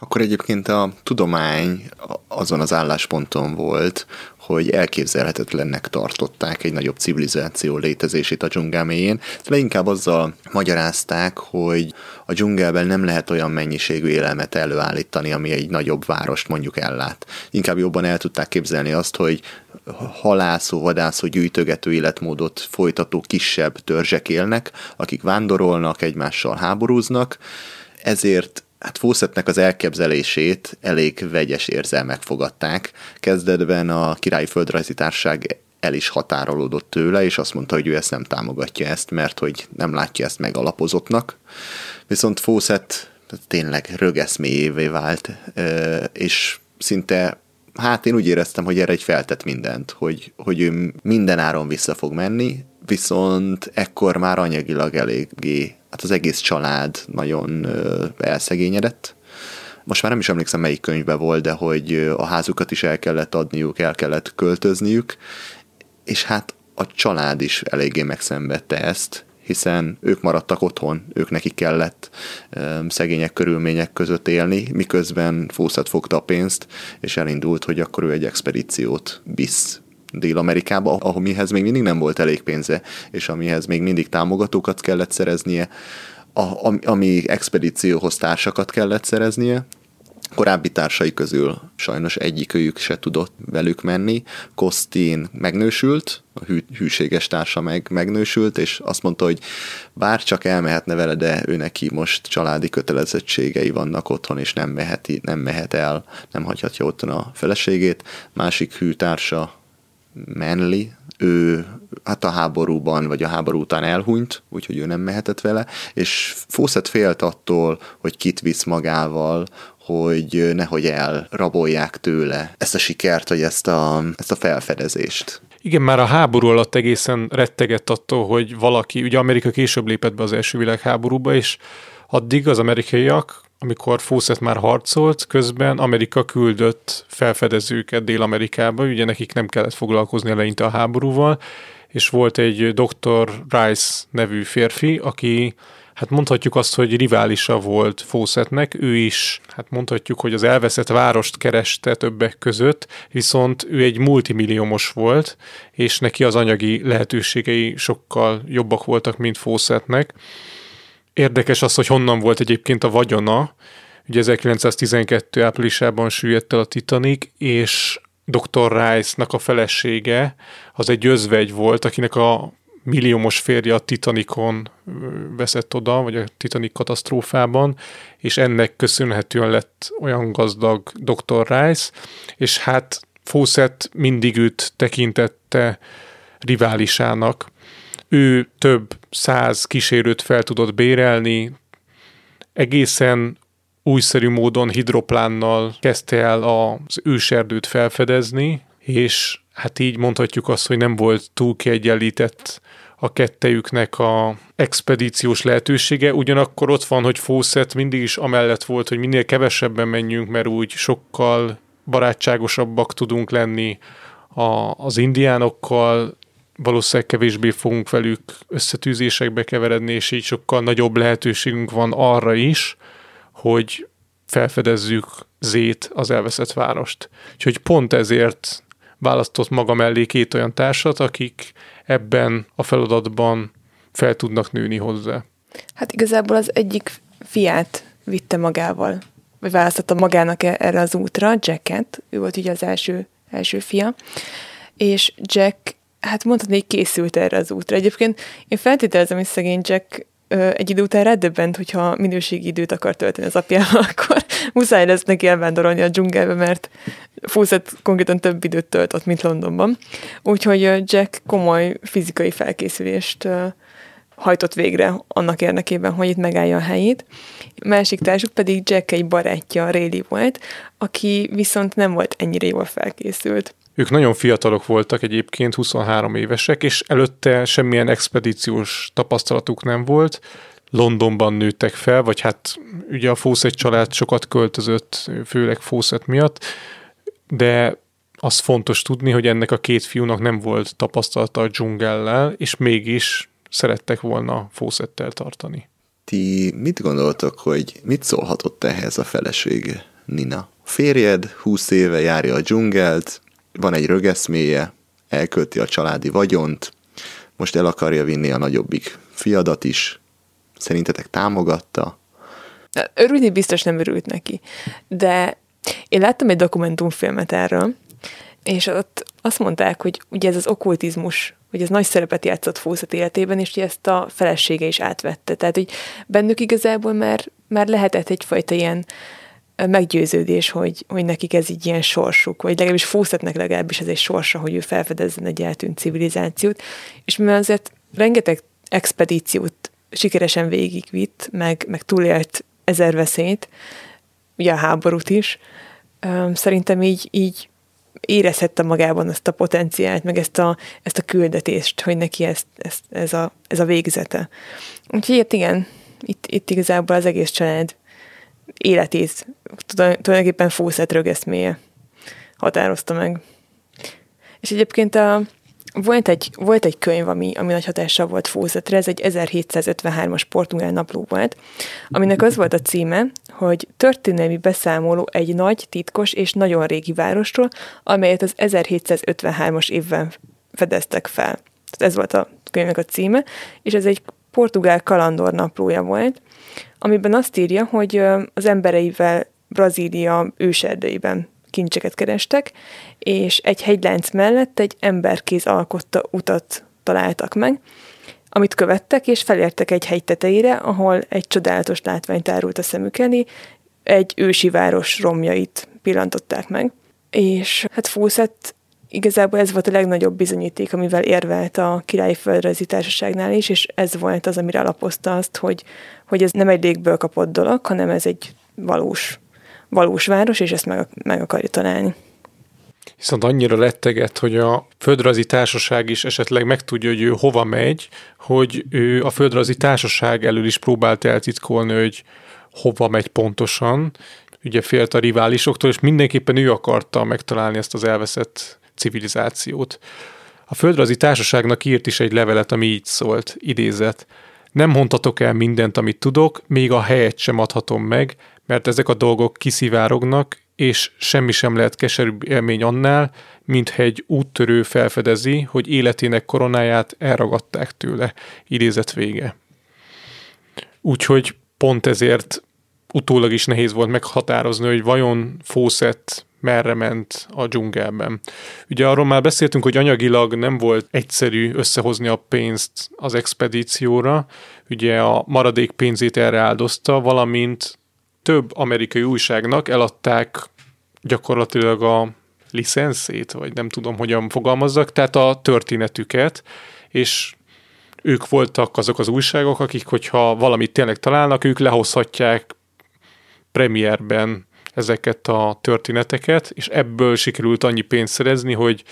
Akkor egyébként a tudomány azon az állásponton volt, hogy elképzelhetetlennek tartották egy nagyobb civilizáció létezését a dzsungel mélyén. Leginkább azzal magyarázták, hogy a dzsungelben nem lehet olyan mennyiségű élelmet előállítani, ami egy nagyobb várost mondjuk ellát. Inkább jobban el tudták képzelni azt, hogy halászó, vadászó, gyűjtögető életmódot folytató kisebb törzsek élnek, akik vándorolnak, egymással háborúznak, ezért hát Fawcettnek az elképzelését elég vegyes érzelmek fogadták. Kezdetben a Királyi Földrajzi Társaság el is határolódott tőle, és azt mondta, hogy ő ezt nem támogatja ezt, mert hogy nem látja ezt megalapozottnak. Viszont Fawcett tényleg rögeszméjévé vált, és szinte hát én úgy éreztem, hogy erre egy feltett mindent, hogy, hogy ő minden áron vissza fog menni, viszont ekkor már anyagilag eléggé hát az egész család nagyon elszegényedett. Most már nem is emlékszem, melyik könyvben volt, de hogy a házukat is el kellett adniuk, el kellett költözniük, és hát a család is eléggé megszenvedte ezt, hiszen ők maradtak otthon, ők neki kellett szegények körülmények között élni, miközben Fószat fogta a pénzt, és elindult, hogy akkor ő egy expedíciót visz Dél-Amerikába, ahol mihez még mindig nem volt elég pénze, és amihez még mindig támogatókat kellett szereznie, a, ami expedícióhoz társakat kellett szereznie, korábbi társai közül sajnos egyikőjük se tudott velük menni. Kostin megnősült, a hű, hűséges társa meg megnősült, és azt mondta, hogy bár csak elmehetne vele, de ő neki most családi kötelezettségei vannak otthon, és nem mehet, nem mehet el, nem hagyhatja otthon a feleségét. Másik hűtársa Manly, ő hát a háborúban, vagy a háború után elhunyt, úgyhogy ő nem mehetett vele, és Fawcett félt attól, hogy kit visz magával, hogy nehogy elrabolják tőle ezt a sikert, vagy ezt a, ezt a felfedezést. Igen, már a háború alatt egészen rettegett attól, hogy valaki, ugye Amerika később lépett be az első világháborúba, és addig az amerikaiak amikor Fawcett már harcolt, közben Amerika küldött felfedezőket Dél-Amerikába, ugye nekik nem kellett foglalkozni eleinte a háborúval, és volt egy Dr. Rice nevű férfi, aki hát mondhatjuk azt, hogy riválisa volt Fawcettnek, ő is, hát mondhatjuk, hogy az elveszett várost kereste többek között, viszont ő egy multimilliómos volt, és neki az anyagi lehetőségei sokkal jobbak voltak, mint Fawcettnek, Érdekes az, hogy honnan volt egyébként a vagyona. Ugye 1912. áprilisában süllyedt el a Titanic, és Dr. Rice-nak a felesége az egy özvegy volt, akinek a milliómos férje a Titanicon veszett oda, vagy a Titanic katasztrófában, és ennek köszönhetően lett olyan gazdag Dr. Rice, és hát Fawcett mindig őt tekintette riválisának. Ő több száz kísérőt fel tudott bérelni, egészen újszerű módon hidroplánnal kezdte el az őserdőt felfedezni, és hát így mondhatjuk azt, hogy nem volt túl kiegyenlített a kettejüknek a expedíciós lehetősége, ugyanakkor ott van, hogy Fawcett mindig is amellett volt, hogy minél kevesebben menjünk, mert úgy sokkal barátságosabbak tudunk lenni a, az indiánokkal, valószínűleg kevésbé fogunk velük összetűzésekbe keveredni, és így sokkal nagyobb lehetőségünk van arra is, hogy felfedezzük Zét, az elveszett várost. Úgyhogy pont ezért választott maga mellé két olyan társat, akik ebben a feladatban fel tudnak nőni hozzá. Hát igazából az egyik fiát vitte magával, vagy választotta magának e- erre az útra, Jacket, ő volt ugye az első, első fia, és Jack, hát mondhatni, hogy készült erre az útra. Egyébként én feltételezem, hogy szegény Jack egy idő után ráddöbbent, hogyha minőségi időt akar tölteni az apjával, *laughs* akkor muszáj lesz neki elvándorolni a dzsungelbe, mert Fawcett konkrétan több időt töltött, mint Londonban. Úgyhogy Jack komoly fizikai felkészülést hajtott végre annak érdekében, hogy itt megállja a helyét. Másik társuk pedig Jack egy barátja, Rayleigh volt, aki viszont nem volt ennyire jól felkészült. Ők nagyon fiatalok voltak egyébként, 23 évesek, és előtte semmilyen expedíciós tapasztalatuk nem volt. Londonban nőttek fel, vagy hát ugye a Fawcett család sokat költözött, főleg Fawcett miatt, de az fontos tudni, hogy ennek a két fiúnak nem volt tapasztalata a dzsungellel, és mégis szerettek volna Fawcettel tartani. Ti mit gondoltok, hogy mit szólhatott ehhez a felesége, Nina? Férjed 20 éve járja a dzsungelt, van egy rögeszméje, elkölti a családi vagyont, most el akarja vinni a nagyobbik fiadat is. Szerintetek támogatta? Örülni biztos nem örült neki, de én láttam egy dokumentumfilmet erről, és ott azt mondták, hogy ugye ez az okkultizmus, hogy ez nagy szerepet játszott Fószat életében, és hogy ezt a felesége is átvette. Tehát, hogy bennük igazából már, már lehetett egyfajta ilyen meggyőződés, hogy, hogy nekik ez így ilyen sorsuk, vagy legalábbis Fószatnak legalábbis ez egy sorsa, hogy ő felfedezzen egy eltűnt civilizációt, és mivel azért rengeteg expedíciót sikeresen végigvitt, meg, meg túlélt ezer veszélyt, ugye a háborút is, szerintem így, így érezhette magában ezt a potenciált, meg ezt a, ezt a küldetést, hogy neki ezt, ezt, ez, a, ez a végzete. Úgyhogy hát igen, itt, itt igazából az egész család életét tulajdonképpen Fawcett rögeszméje határozta meg. És egyébként a, volt egy, volt egy könyv, ami, ami nagy hatással volt Fawcettre, ez egy 1753-as portugál napló volt, aminek az volt a címe, hogy történelmi beszámoló egy nagy, titkos és nagyon régi városról, amelyet az 1753-as évben fedeztek fel. Tehát ez volt a könyvnek a címe, és ez egy portugál kalandor naplója volt, amiben azt írja, hogy az embereivel Brazília őserdeiben kincseket kerestek, és egy hegylánc mellett egy emberkéz alkotta utat találtak meg, amit követtek, és felértek egy hegy tetejére, ahol egy csodálatos látvány tárult a szemük elé, egy ősi város romjait pillantották meg. És hát Fawcett igazából ez volt a legnagyobb bizonyíték, amivel érvelt a királyi földrajzi társaságnál is, és ez volt az, amire alapozta azt, hogy, hogy ez nem egy légből kapott dolog, hanem ez egy valós, valós város, és ezt meg, meg akarja találni. Viszont annyira lettegett, hogy a földrajzi társaság is esetleg megtudja, hogy ő hova megy, hogy ő a földrajzi társaság elől is próbált eltitkolni, hogy hova megy pontosan, ugye félt a riválisoktól, és mindenképpen ő akarta megtalálni ezt az elveszett civilizációt. A földrajzi társaságnak írt is egy levelet, ami így szólt, idézet. Nem mondhatok el mindent, amit tudok, még a helyet sem adhatom meg, mert ezek a dolgok kiszivárognak, és semmi sem lehet keserűbb élmény annál, mint egy úttörő felfedezi, hogy életének koronáját elragadták tőle. Idézet vége. Úgyhogy pont ezért utólag is nehéz volt meghatározni, hogy vajon Fawcett merre ment a dzsungelben. Ugye arról már beszéltünk, hogy anyagilag nem volt egyszerű összehozni a pénzt az expedícióra, ugye a maradék pénzét erre áldozta, valamint több amerikai újságnak eladták gyakorlatilag a licenszét, vagy nem tudom, hogyan fogalmazzak, tehát a történetüket, és ők voltak azok az újságok, akik, hogyha valamit tényleg találnak, ők lehozhatják premierben ezeket a történeteket, és ebből sikerült annyi pénzt szerezni, hogy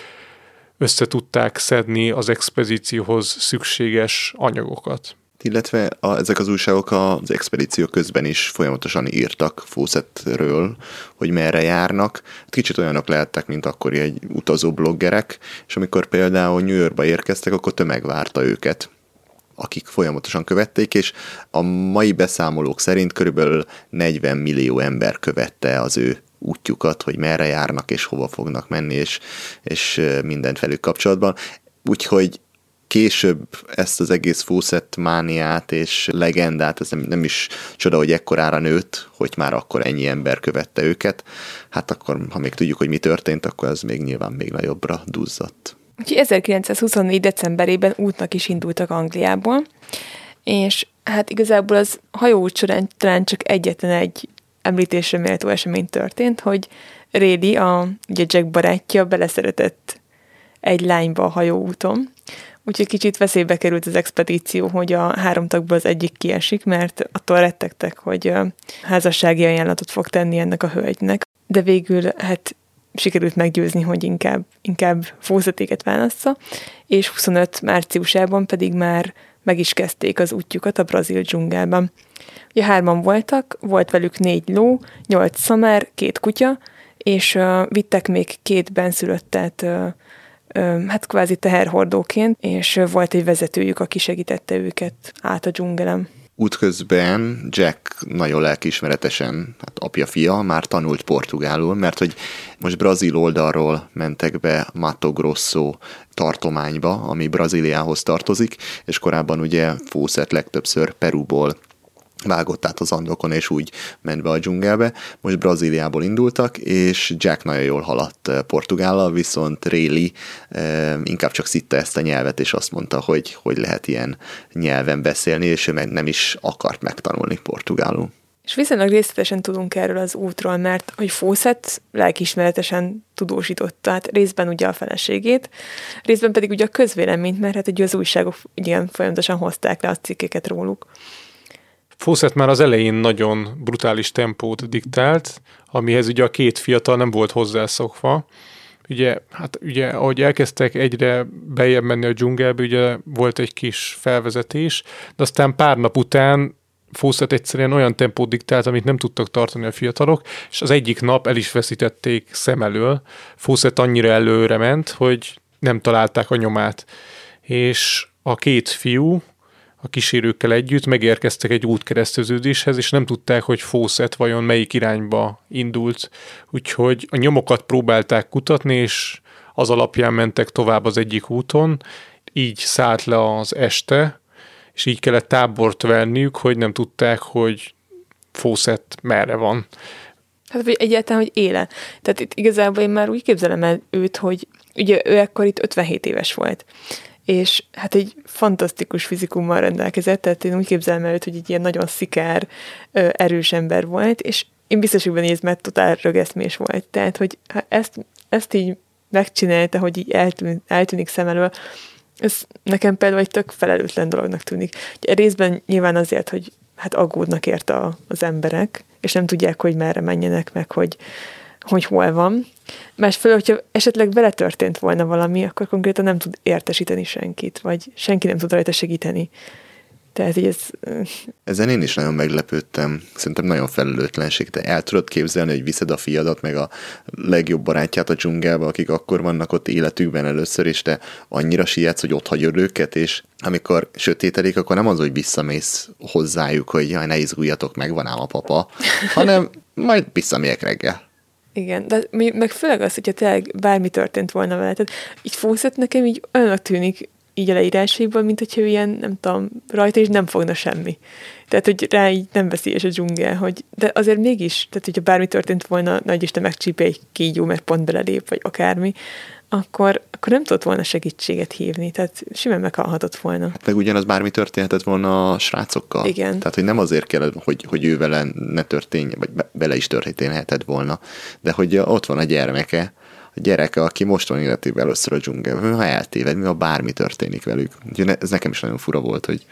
össze tudták szedni az expedícióhoz szükséges anyagokat. Illetve a, ezek az újságok az expedíció közben is folyamatosan írtak Fawcettről, hogy merre járnak. Kicsit olyanok lehettek, mint akkori egy utazó bloggerek, és amikor például New Yorkba érkeztek, akkor tömeg várta őket akik folyamatosan követték, és a mai beszámolók szerint körülbelül 40 millió ember követte az ő útjukat, hogy merre járnak és hova fognak menni, és, és mindent velük kapcsolatban. Úgyhogy később ezt az egész Fawcett mániát és legendát, ez nem, nem is csoda, hogy ekkorára nőtt, hogy már akkor ennyi ember követte őket. Hát akkor, ha még tudjuk, hogy mi történt, akkor ez még nyilván még nagyobbra duzzadt. Úgyhogy 1924. decemberében útnak is indultak Angliából, és hát igazából az hajóút során talán csak egyetlen egy említésre méltó esemény történt, hogy Rédi, a ugye Jack barátja beleszeretett egy lányba a hajóúton, úgyhogy kicsit veszélybe került az expedíció, hogy a három tagból az egyik kiesik, mert attól rettegtek, hogy házassági ajánlatot fog tenni ennek a hölgynek. De végül hát sikerült meggyőzni, hogy inkább, inkább fózatéket válassza, és 25 márciusában pedig már meg is kezdték az útjukat a brazil dzsungelben. Ugye hárman voltak, volt velük négy ló, nyolc szamár, két kutya, és uh, vittek még két benszülöttet uh, hát kvázi teherhordóként, és volt egy vezetőjük, aki segítette őket át a dzsungelem. Útközben Jack nagyon lelkiismeretesen, hát apja-fia, már tanult portugálul, mert hogy most brazil oldalról mentek be Mato Grosso tartományba, ami Brazíliához tartozik, és korábban ugye Fawcett legtöbbször Perúból vágott át az andokon, és úgy ment be a dzsungelbe. Most Brazíliából indultak, és Jack nagyon jól haladt eh, Portugállal, viszont Réli eh, inkább csak szitta ezt a nyelvet, és azt mondta, hogy hogy lehet ilyen nyelven beszélni, és ő meg nem is akart megtanulni portugálul. És viszonylag részletesen tudunk erről az útról, mert hogy Fawcett lelkismeretesen tudósította, tehát részben ugye a feleségét, részben pedig ugye a közvéleményt, mert hát ugye az újságok igen folyamatosan hozták le a cikkeket róluk. Fawcett már az elején nagyon brutális tempót diktált, amihez ugye a két fiatal nem volt hozzászokva. Ugye, hát ugye, ahogy elkezdtek egyre bejebb menni a dzsungelbe, ugye volt egy kis felvezetés, de aztán pár nap után Fawcett egyszerűen olyan tempót diktált, amit nem tudtak tartani a fiatalok, és az egyik nap el is veszítették szem elől. Fawcett annyira előre ment, hogy nem találták a nyomát. És a két fiú, a kísérőkkel együtt megérkeztek egy útkereszteződéshez, és nem tudták, hogy Fawcett vajon melyik irányba indult. Úgyhogy a nyomokat próbálták kutatni, és az alapján mentek tovább az egyik úton, így szállt le az este, és így kellett tábort venniük, hogy nem tudták, hogy Fawcett merre van. Hát, vagy egyáltalán, hogy éle. Tehát itt igazából én már úgy képzelem el őt, hogy ugye ő ekkor itt 57 éves volt és hát egy fantasztikus fizikummal rendelkezett, tehát én úgy képzelem el hogy egy ilyen nagyon szikár, erős ember volt, és én biztos, hogy benne mert totál rögeszmés volt. Tehát, hogy ha ezt, ezt így megcsinálta, hogy így eltűn, eltűnik szem elől, ez nekem például egy tök felelőtlen dolognak tűnik. Ugye részben nyilván azért, hogy hát aggódnak érte az emberek, és nem tudják, hogy merre menjenek, meg hogy, hogy hol van. Másfelől, hogyha esetleg vele történt volna valami, akkor konkrétan nem tud értesíteni senkit, vagy senki nem tud rajta segíteni. Tehát így ez... Ezen én is nagyon meglepődtem. Szerintem nagyon felelőtlenség. Te el tudod képzelni, hogy viszed a fiadat, meg a legjobb barátját a dzsungelbe, akik akkor vannak ott életükben először, és te annyira sietsz, hogy ott hagyod őket, és amikor sötétedik, akkor nem az, hogy visszamész hozzájuk, hogy jaj, ne izguljatok meg, van ám a papa, hanem majd visszamegyek reggel. Igen, de meg főleg az, hogyha tényleg bármi történt volna vele. Tehát így Fawcett nekem így olyanok tűnik így a leírásaiból, mint hogyha ilyen, nem tudom, rajta is nem fogna semmi. Tehát, hogy rá így nem veszélyes a dzsungel, hogy, de azért mégis, tehát hogyha bármi történt volna, nagy Isten megcsípe egy kígyó, mert pont belelép, vagy akármi, akkor, akkor nem tudott volna segítséget hívni, tehát simán meghalhatott volna. Meg ugyanaz bármi történhetett volna a srácokkal. Igen. Tehát, hogy nem azért kell, hogy, hogy ő vele ne történjen, vagy be, bele is történhetett volna, de hogy ott van a gyermeke, a gyereke, aki most van életében először a dzsungelben, ha eltéved, mi ha bármi történik velük. Úgyhogy ez nekem is nagyon fura volt, hogy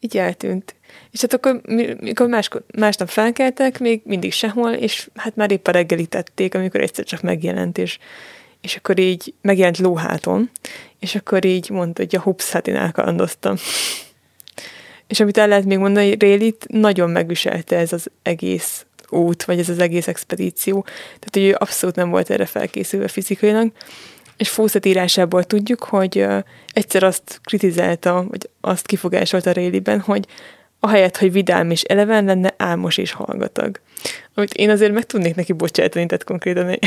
így eltűnt. És hát akkor, mikor más, másnap felkeltek, még mindig sehol, és hát már épp a reggelítették, amikor egyszer csak megjelent, és, és akkor így megjelent lóháton, és akkor így mondta, hogy a hups, hát én elkalandoztam. *laughs* és amit el lehet még mondani, Rélit nagyon megviselte ez az egész út, vagy ez az egész expedíció. Tehát, hogy ő abszolút nem volt erre felkészülve fizikailag, és Fawcett írásából tudjuk, hogy egyszer azt kritizálta, vagy azt kifogásolta Réliben, hogy ahelyett, hogy vidám és eleven lenne, álmos és hallgatag. Amit én azért meg tudnék neki bocsátani, tehát konkrétan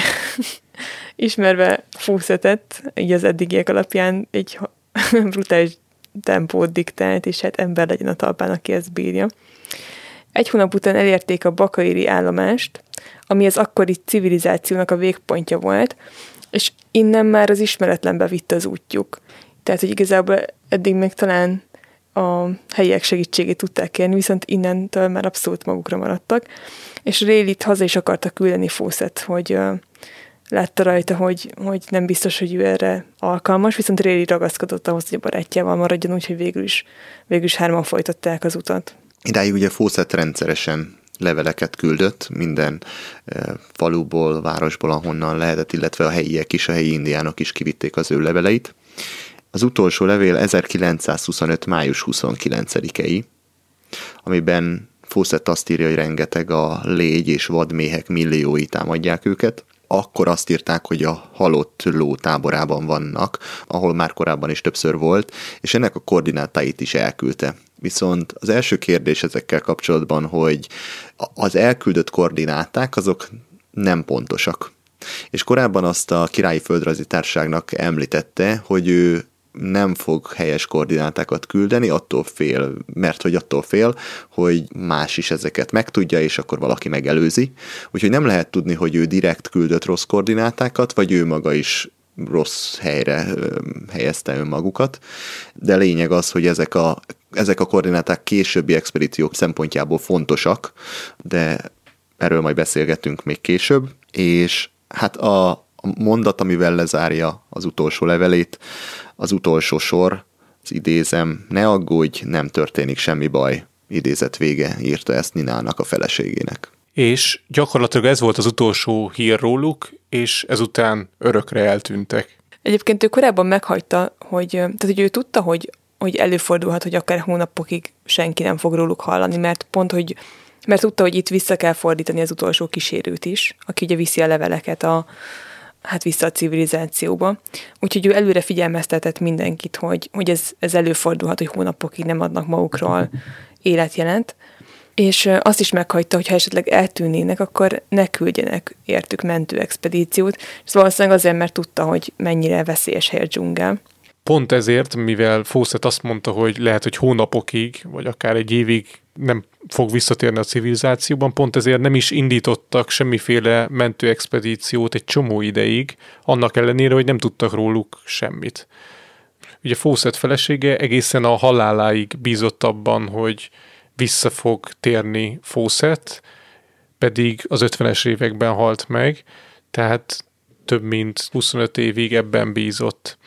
*laughs* ismerve Fawcettet, így az eddigiek alapján egy *laughs* brutális tempót diktált, és hát ember legyen a talpán, aki ezt bírja. Egy hónap után elérték a Bakairi állomást, ami az akkori civilizációnak a végpontja volt, és innen már az ismeretlenbe vitte az útjuk. Tehát, hogy igazából eddig még talán a helyiek segítségét tudták kérni, viszont innentől már abszolút magukra maradtak, és Rélit haza is akarta küldeni Fószet, hogy uh, látta rajta, hogy, hogy nem biztos, hogy ő erre alkalmas, viszont Réli ragaszkodott ahhoz, hogy a barátjával maradjon, úgyhogy végül is, végül is hárman folytatták az utat. Idáig ugye Fawcett rendszeresen leveleket küldött minden faluból, városból, ahonnan lehetett, illetve a helyiek is, a helyi indiánok is kivitték az ő leveleit. Az utolsó levél 1925. május 29-ei, amiben Fawcett azt írja, hogy rengeteg a légy és vadméhek milliói támadják őket, akkor azt írták, hogy a halott ló táborában vannak, ahol már korábban is többször volt, és ennek a koordinátáit is elküldte. Viszont az első kérdés ezekkel kapcsolatban, hogy az elküldött koordináták azok nem pontosak. És korábban azt a királyi földrajzi társaságnak említette, hogy ő nem fog helyes koordinátákat küldeni, attól fél, mert hogy attól fél, hogy más is ezeket megtudja, és akkor valaki megelőzi. Úgyhogy nem lehet tudni, hogy ő direkt küldött rossz koordinátákat, vagy ő maga is rossz helyre helyezte önmagukat, de lényeg az, hogy ezek a, ezek a koordináták későbbi expedíciók szempontjából fontosak, de erről majd beszélgetünk még később, és hát a, a mondat, amivel lezárja az utolsó levelét, az utolsó sor, az idézem, ne aggódj, nem történik semmi baj, idézet vége, írta ezt Ninának a feleségének. És gyakorlatilag ez volt az utolsó hír róluk, és ezután örökre eltűntek. Egyébként ő korábban meghagyta, hogy, tehát, hogy ő tudta, hogy, hogy előfordulhat, hogy akár hónapokig senki nem fog róluk hallani, mert pont, hogy mert tudta, hogy itt vissza kell fordítani az utolsó kísérőt is, aki ugye viszi a leveleket a, hát vissza a civilizációba. Úgyhogy ő előre figyelmeztetett mindenkit, hogy, hogy ez, ez előfordulhat, hogy hónapokig nem adnak magukról *laughs* életjelent, és azt is meghagyta, hogy ha esetleg eltűnnének, akkor ne küldjenek értük mentő expedíciót, és valószínűleg azért, mert tudta, hogy mennyire veszélyes hely a dzsungel. Pont ezért, mivel Fawcett azt mondta, hogy lehet, hogy hónapokig, vagy akár egy évig nem fog visszatérni a civilizációban, pont ezért nem is indítottak semmiféle mentőexpedíciót egy csomó ideig, annak ellenére, hogy nem tudtak róluk semmit. Ugye Fawcett felesége egészen a haláláig bízott abban, hogy vissza fog térni Fawcett, pedig az 50-es években halt meg, tehát több mint 25 évig ebben bízott.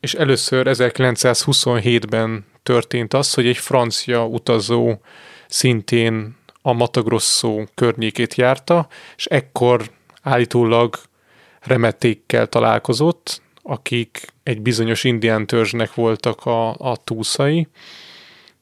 És először 1927-ben történt az, hogy egy francia utazó szintén a Matagrosso környékét járta, és ekkor állítólag remetékkel találkozott, akik egy bizonyos indián törzsnek voltak a, a túszai,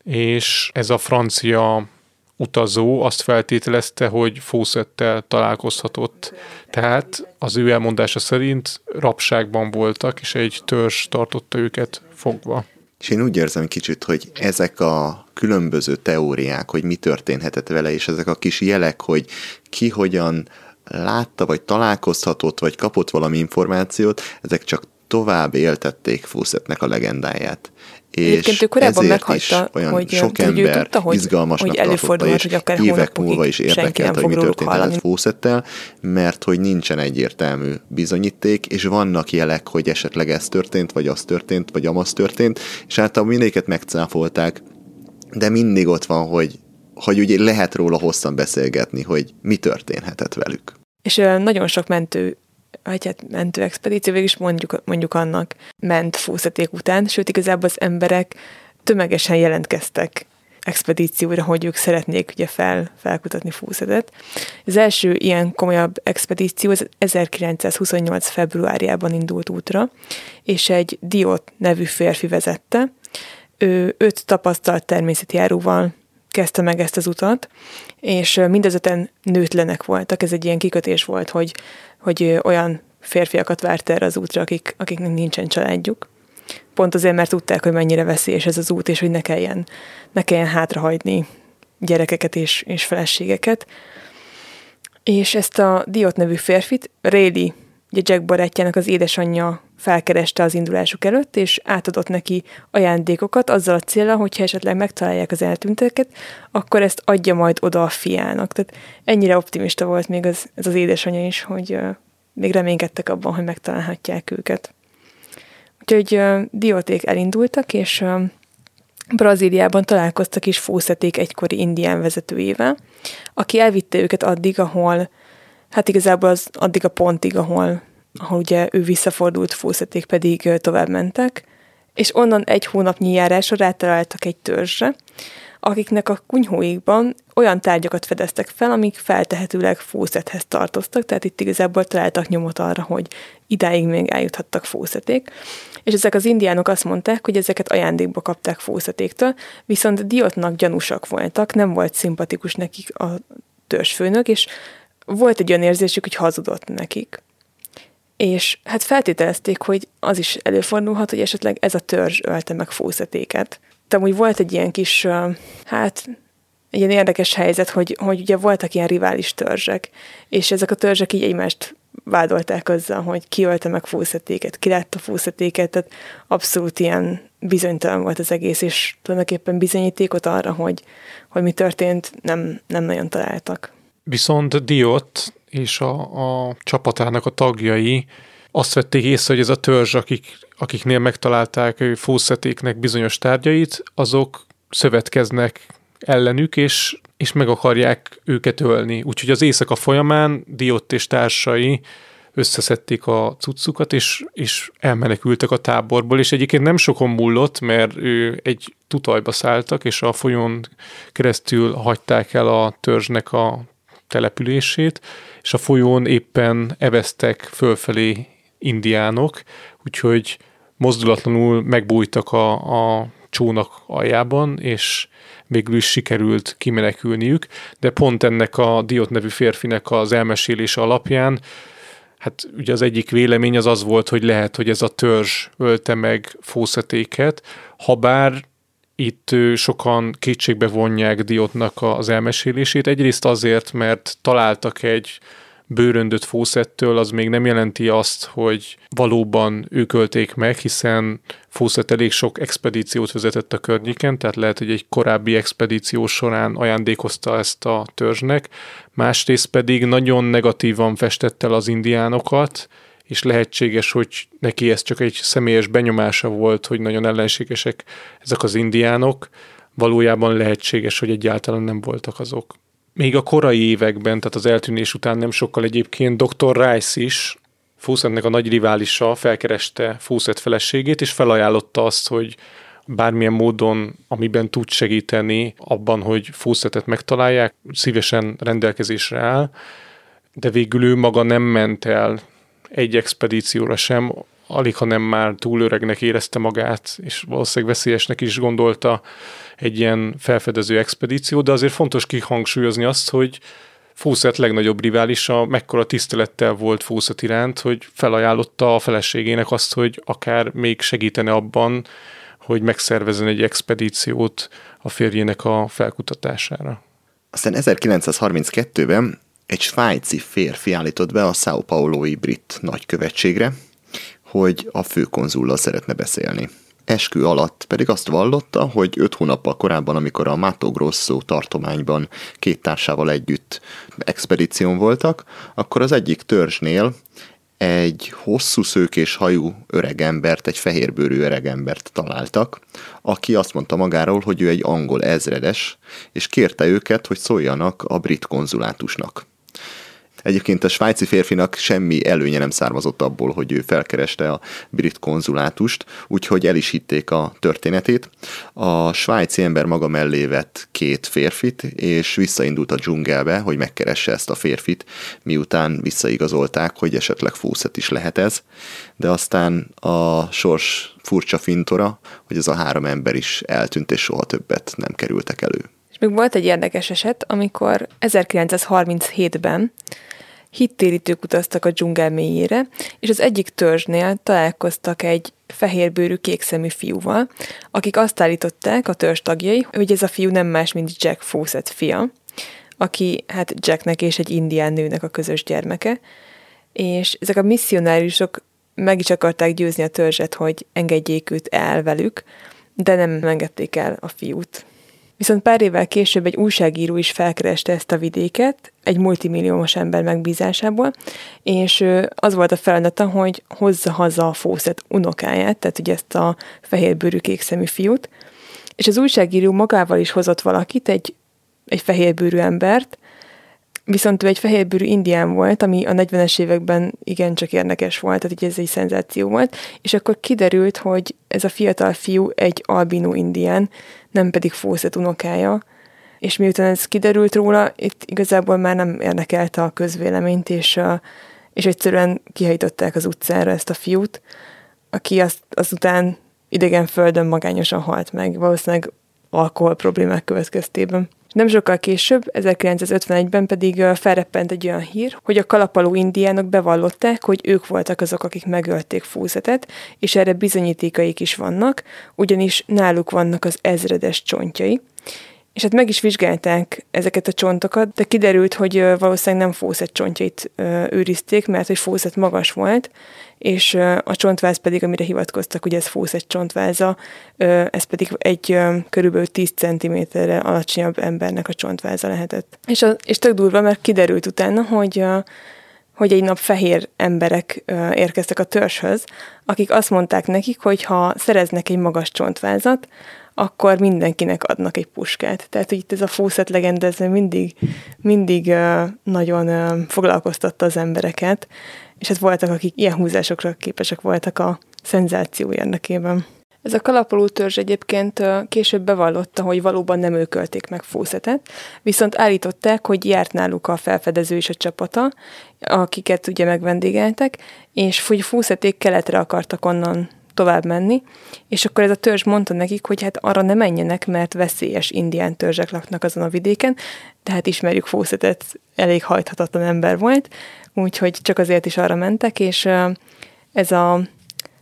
és ez a francia utazó azt feltételezte, hogy Fawcettel találkozhatott. Tehát az ő elmondása szerint rabságban voltak, és egy törzs tartotta őket fogva. És én úgy érzem kicsit, hogy ezek a különböző teóriák, hogy mi történhetett vele, és ezek a kis jelek, hogy ki hogyan látta, vagy találkozhatott, vagy kapott valami információt, ezek csak tovább éltették Fawcettnek a legendáját. És ő korábban meghagyta, olyan hogy, sok ember tudta, hogy, izgalmasnak hogy előfordulhat, és hogy akár évek múlva is érdekelte, hogy mi történt Fawcettel, mert hogy nincsen egyértelmű bizonyíték, és vannak jelek, hogy esetleg ez történt, vagy az történt, vagy amaz történt, és általában mindéket megcáfolták, de mindig ott van, hogy, hogy ugye lehet róla hosszan beszélgetni, hogy mi történhetett velük. És nagyon sok mentő vagy hát mentő expedíció, végül is mondjuk, mondjuk annak ment fúszaték után, sőt igazából az emberek tömegesen jelentkeztek expedícióra, hogy ők szeretnék ugye fel, felkutatni Fúszetet. Az első ilyen komolyabb expedíció az 1928. februárjában indult útra, és egy Diot nevű férfi vezette. Ő öt tapasztalt természetjáróval kezdte meg ezt az utat, és mindezeten nőtlenek voltak. Ez egy ilyen kikötés volt, hogy, hogy olyan férfiakat várt erre az útra, akik, akiknek nincsen családjuk. Pont azért, mert tudták, hogy mennyire veszélyes ez az út, és hogy ne kelljen, ne kelljen hátrahagyni gyerekeket és, és feleségeket. És ezt a Diot nevű férfit Réli, ugye Jack barátjának az édesanyja felkereste az indulásuk előtt, és átadott neki ajándékokat azzal a célra, hogyha esetleg megtalálják az eltűnteket, akkor ezt adja majd oda a fiának. Tehát ennyire optimista volt még az, ez az édesanyja is, hogy uh, még reménykedtek abban, hogy megtalálhatják őket. Úgyhogy uh, dióték elindultak, és uh, Brazíliában találkoztak is Fószeték egykori indián vezetőjével, aki elvitte őket addig, ahol, hát igazából az addig a pontig, ahol, ahol ugye ő visszafordult, Fószeték pedig tovább mentek, és onnan egy hónapnyi járásra rátaláltak egy törzsre, akiknek a kunyhóikban olyan tárgyakat fedeztek fel, amik feltehetőleg fószethez tartoztak, tehát itt igazából találtak nyomot arra, hogy idáig még eljuthattak fószeték. És ezek az indiánok azt mondták, hogy ezeket ajándékba kapták fószetéktől, viszont diotnak gyanúsak voltak, nem volt szimpatikus nekik a törzsfőnök, és volt egy olyan érzésük, hogy hazudott nekik. És hát feltételezték, hogy az is előfordulhat, hogy esetleg ez a törzs ölte meg fószetéket úgy volt egy ilyen kis, hát egy ilyen érdekes helyzet, hogy, hogy ugye voltak ilyen rivális törzsek, és ezek a törzsek így egymást vádolták azzal, hogy ki ölte meg fúszetéket, ki lett a fúszetéket, tehát abszolút ilyen bizonytalan volt az egész, és tulajdonképpen bizonyítékot arra, hogy, hogy mi történt, nem, nem nagyon találtak. Viszont Diot és a, a csapatának a tagjai azt vették észre, hogy ez a törzs, akik, akiknél megtalálták fószetéknek bizonyos tárgyait, azok szövetkeznek ellenük, és, és meg akarják őket ölni. Úgyhogy az éjszaka folyamán Diott és társai összeszedték a cuccukat, és, és elmenekültek a táborból, és egyébként nem sokon múlott, mert ő egy tutajba szálltak, és a folyón keresztül hagyták el a törzsnek a települését, és a folyón éppen eveztek fölfelé indiánok, úgyhogy mozdulatlanul megbújtak a, a csónak aljában, és végül is sikerült kimenekülniük, de pont ennek a Diot nevű férfinek az elmesélése alapján Hát ugye az egyik vélemény az az volt, hogy lehet, hogy ez a törzs ölte meg fószetéket, ha bár itt sokan kétségbe vonják Diotnak az elmesélését. Egyrészt azért, mert találtak egy bőröndöt Fószettől, az még nem jelenti azt, hogy valóban ők ölték meg, hiszen Fószett elég sok expedíciót vezetett a környéken, tehát lehet, hogy egy korábbi expedíció során ajándékozta ezt a törzsnek, másrészt pedig nagyon negatívan festette el az indiánokat, és lehetséges, hogy neki ez csak egy személyes benyomása volt, hogy nagyon ellenségesek ezek az indiánok, valójában lehetséges, hogy egyáltalán nem voltak azok. Még a korai években, tehát az eltűnés után nem sokkal egyébként Dr. Rice is, Fawcettnek a nagy riválisa felkereste Fawcett feleségét, és felajánlotta azt, hogy bármilyen módon, amiben tud segíteni abban, hogy Fawcettet megtalálják, szívesen rendelkezésre áll, de végül ő maga nem ment el egy expedícióra sem, alig, ha nem már túl öregnek érezte magát, és valószínűleg veszélyesnek is gondolta egy ilyen felfedező expedíció, de azért fontos kihangsúlyozni azt, hogy Fawcett legnagyobb riválisa mekkora tisztelettel volt Fawcett iránt, hogy felajánlotta a feleségének azt, hogy akár még segítene abban, hogy megszervezzen egy expedíciót a férjének a felkutatására. Aztán 1932-ben egy svájci férfi állított be a São Paulo-i brit nagykövetségre, hogy a főkonzullal szeretne beszélni. Eskü alatt pedig azt vallotta, hogy öt hónappal korábban, amikor a Mato Grosso tartományban két társával együtt expedíción voltak, akkor az egyik törzsnél egy hosszú szőkés hajú öregembert, egy fehérbőrű öregembert találtak, aki azt mondta magáról, hogy ő egy angol ezredes, és kérte őket, hogy szóljanak a brit konzulátusnak. Egyébként a svájci férfinak semmi előnye nem származott abból, hogy ő felkereste a brit konzulátust, úgyhogy el is hitték a történetét. A svájci ember maga mellé vett két férfit, és visszaindult a dzsungelbe, hogy megkeresse ezt a férfit, miután visszaigazolták, hogy esetleg fúszet is lehet ez, de aztán a sors furcsa fintora, hogy ez a három ember is eltűnt, és soha többet nem kerültek elő. Még volt egy érdekes eset, amikor 1937-ben hittérítők utaztak a dzsungel mélyére, és az egyik törzsnél találkoztak egy fehérbőrű kékszemű fiúval, akik azt állították, a törzs tagjai, hogy ez a fiú nem más, mint Jack Fawcett fia, aki hát Jacknek és egy indián nőnek a közös gyermeke, és ezek a misszionáriusok meg is akarták győzni a törzset, hogy engedjék őt el velük, de nem engedték el a fiút. Viszont pár évvel később egy újságíró is felkereste ezt a vidéket, egy multimilliómos ember megbízásából, és az volt a feladata, hogy hozza haza a Fawcett unokáját, tehát ugye ezt a fehérbőrű kékszemű fiút, és az újságíró magával is hozott valakit, egy, egy fehérbőrű embert, Viszont ő egy fehérbőrű indián volt, ami a 40-es években igencsak érdekes volt, tehát ez egy szenzáció volt, és akkor kiderült, hogy ez a fiatal fiú egy albinó indián, nem pedig Fawcett unokája, és miután ez kiderült róla, itt igazából már nem érdekelte a közvéleményt, és, és egyszerűen kihajtották az utcára ezt a fiút, aki azt, azután idegen földön magányosan halt meg, valószínűleg alkohol problémák következtében. Nem sokkal később, 1951-ben pedig felreppent egy olyan hír, hogy a kalapaló indiánok bevallották, hogy ők voltak azok, akik megölték Fúzetet, és erre bizonyítékaik is vannak, ugyanis náluk vannak az ezredes csontjai. És hát meg is vizsgálták ezeket a csontokat, de kiderült, hogy valószínűleg nem Fawcett csontjait őrizték, mert hogy Fawcett magas volt, és a csontváz pedig, amire hivatkoztak, hogy ez Fawcett csontváza, ez pedig egy körülbelül 10 cm-re alacsonyabb embernek a csontváza lehetett. És, a, és tök durva, mert kiderült utána, hogy hogy egy nap fehér emberek érkeztek a törzshöz, akik azt mondták nekik, hogy ha szereznek egy magas csontvázat, akkor mindenkinek adnak egy puskát. Tehát, hogy itt ez a fószet legenda, ez mindig, mindig nagyon foglalkoztatta az embereket, és hát voltak, akik ilyen húzásokra képesek voltak a szenzáció érdekében. Ez a kalapoló törzs egyébként később bevallotta, hogy valóban nem ők ölték meg Fószetet, viszont állították, hogy járt náluk a felfedező és a csapata, akiket ugye megvendégeltek, és hogy Fószeték keletre akartak onnan tovább menni, és akkor ez a törzs mondta nekik, hogy hát arra ne menjenek, mert veszélyes indián törzsek laknak azon a vidéken, tehát ismerjük Fószetet, elég hajthatatlan ember volt, úgyhogy csak azért is arra mentek, és ez a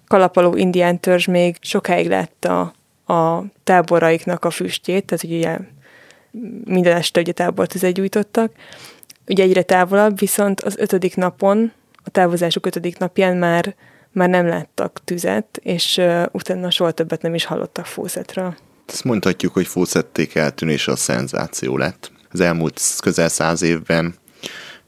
kalapaló indián törzs még sokáig látta a táboraiknak a füstjét, tehát ugye minden este ugye tábortüzet gyújtottak, ugye egyre távolabb, viszont az ötödik napon, a távozásuk ötödik napján már már nem láttak tüzet, és uh, utána soha többet nem is hallottak Fószetről. Ezt mondhatjuk, hogy Fószették eltűnése a szenzáció lett. Az elmúlt közel száz évben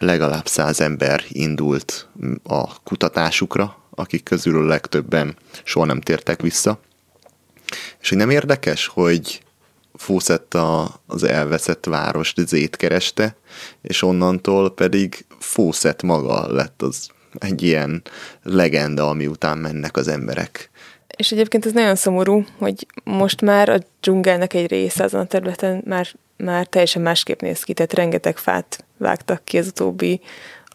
legalább száz ember indult a kutatásukra, akik közül a legtöbben soha nem tértek vissza. És hogy nem érdekes, hogy Fószett az elveszett várost Zét kereste, és onnantól pedig Fószett maga lett az egy ilyen legenda, ami után mennek az emberek. És egyébként ez nagyon szomorú, hogy most már a dzsungelnek egy része azon a területen már, már teljesen másképp néz ki, tehát rengeteg fát vágtak ki az utóbbi,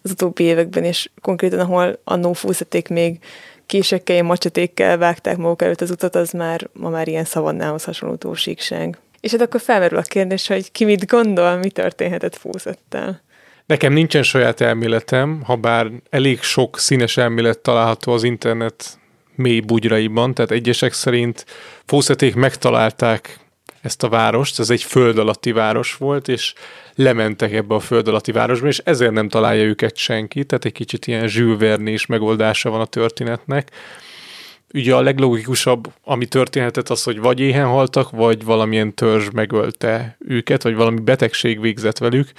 az utóbbi években, és konkrétan ahol annó fúszaték még késekkel, macsatékkel vágták maguk előtt az utat, az már ma már ilyen szavannához hasonló síkság. És hát akkor felmerül a kérdés, hogy ki mit gondol, mi történhetett fúszettel. Nekem nincsen saját elméletem, ha bár elég sok színes elmélet található az internet mély bugyraiban, tehát egyesek szerint Fószeték megtalálták ezt a várost, ez egy föld alatti város volt, és lementek ebbe a föld alatti városba, és ezért nem találja őket senki, tehát egy kicsit ilyen zsűvernés megoldása van a történetnek. Ugye a leglogikusabb, ami történhetett az, hogy vagy éhen haltak, vagy valamilyen törzs megölte őket, vagy valami betegség végzett velük,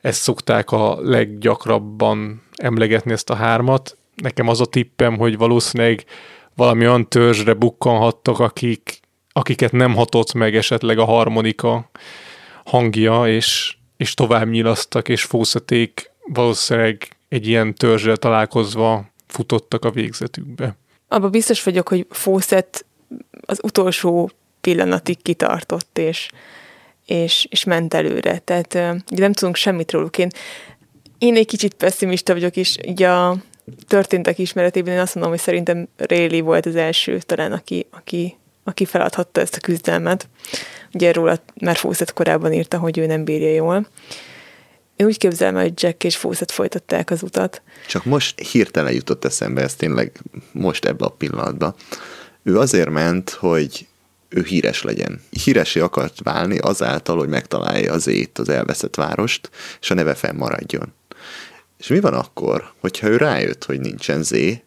ezt szokták a leggyakrabban emlegetni ezt a hármat. Nekem az a tippem, hogy valószínűleg valami olyan törzsre bukkanhattak, akik, akiket nem hatott meg esetleg a harmonika hangja, és, és tovább nyilasztak, és fószaték valószínűleg egy ilyen törzsel találkozva futottak a végzetükbe. Abba biztos vagyok, hogy Fawcett az utolsó pillanatig kitartott, és, és, és ment előre. Tehát ugye nem tudunk semmit róluk. Én, én egy kicsit pessimista vagyok, és ugye a történtek ismeretében én azt mondom, hogy szerintem Réli volt az első talán, aki, aki, aki feladhatta ezt a küzdelmet. Ugye róla már Fawcett korábban írta, hogy ő nem bírja jól. Én úgy képzelem, hogy Jack és Fawcett folytatták az utat. Csak most hirtelen jutott eszembe, ez tényleg most ebbe a pillanatban. Ő azért ment, hogy ő híres legyen. Híresé akart válni azáltal, hogy megtalálja az ét, az elveszett várost, és a neve fennmaradjon. És mi van akkor, hogyha ő rájött, hogy nincsen zé,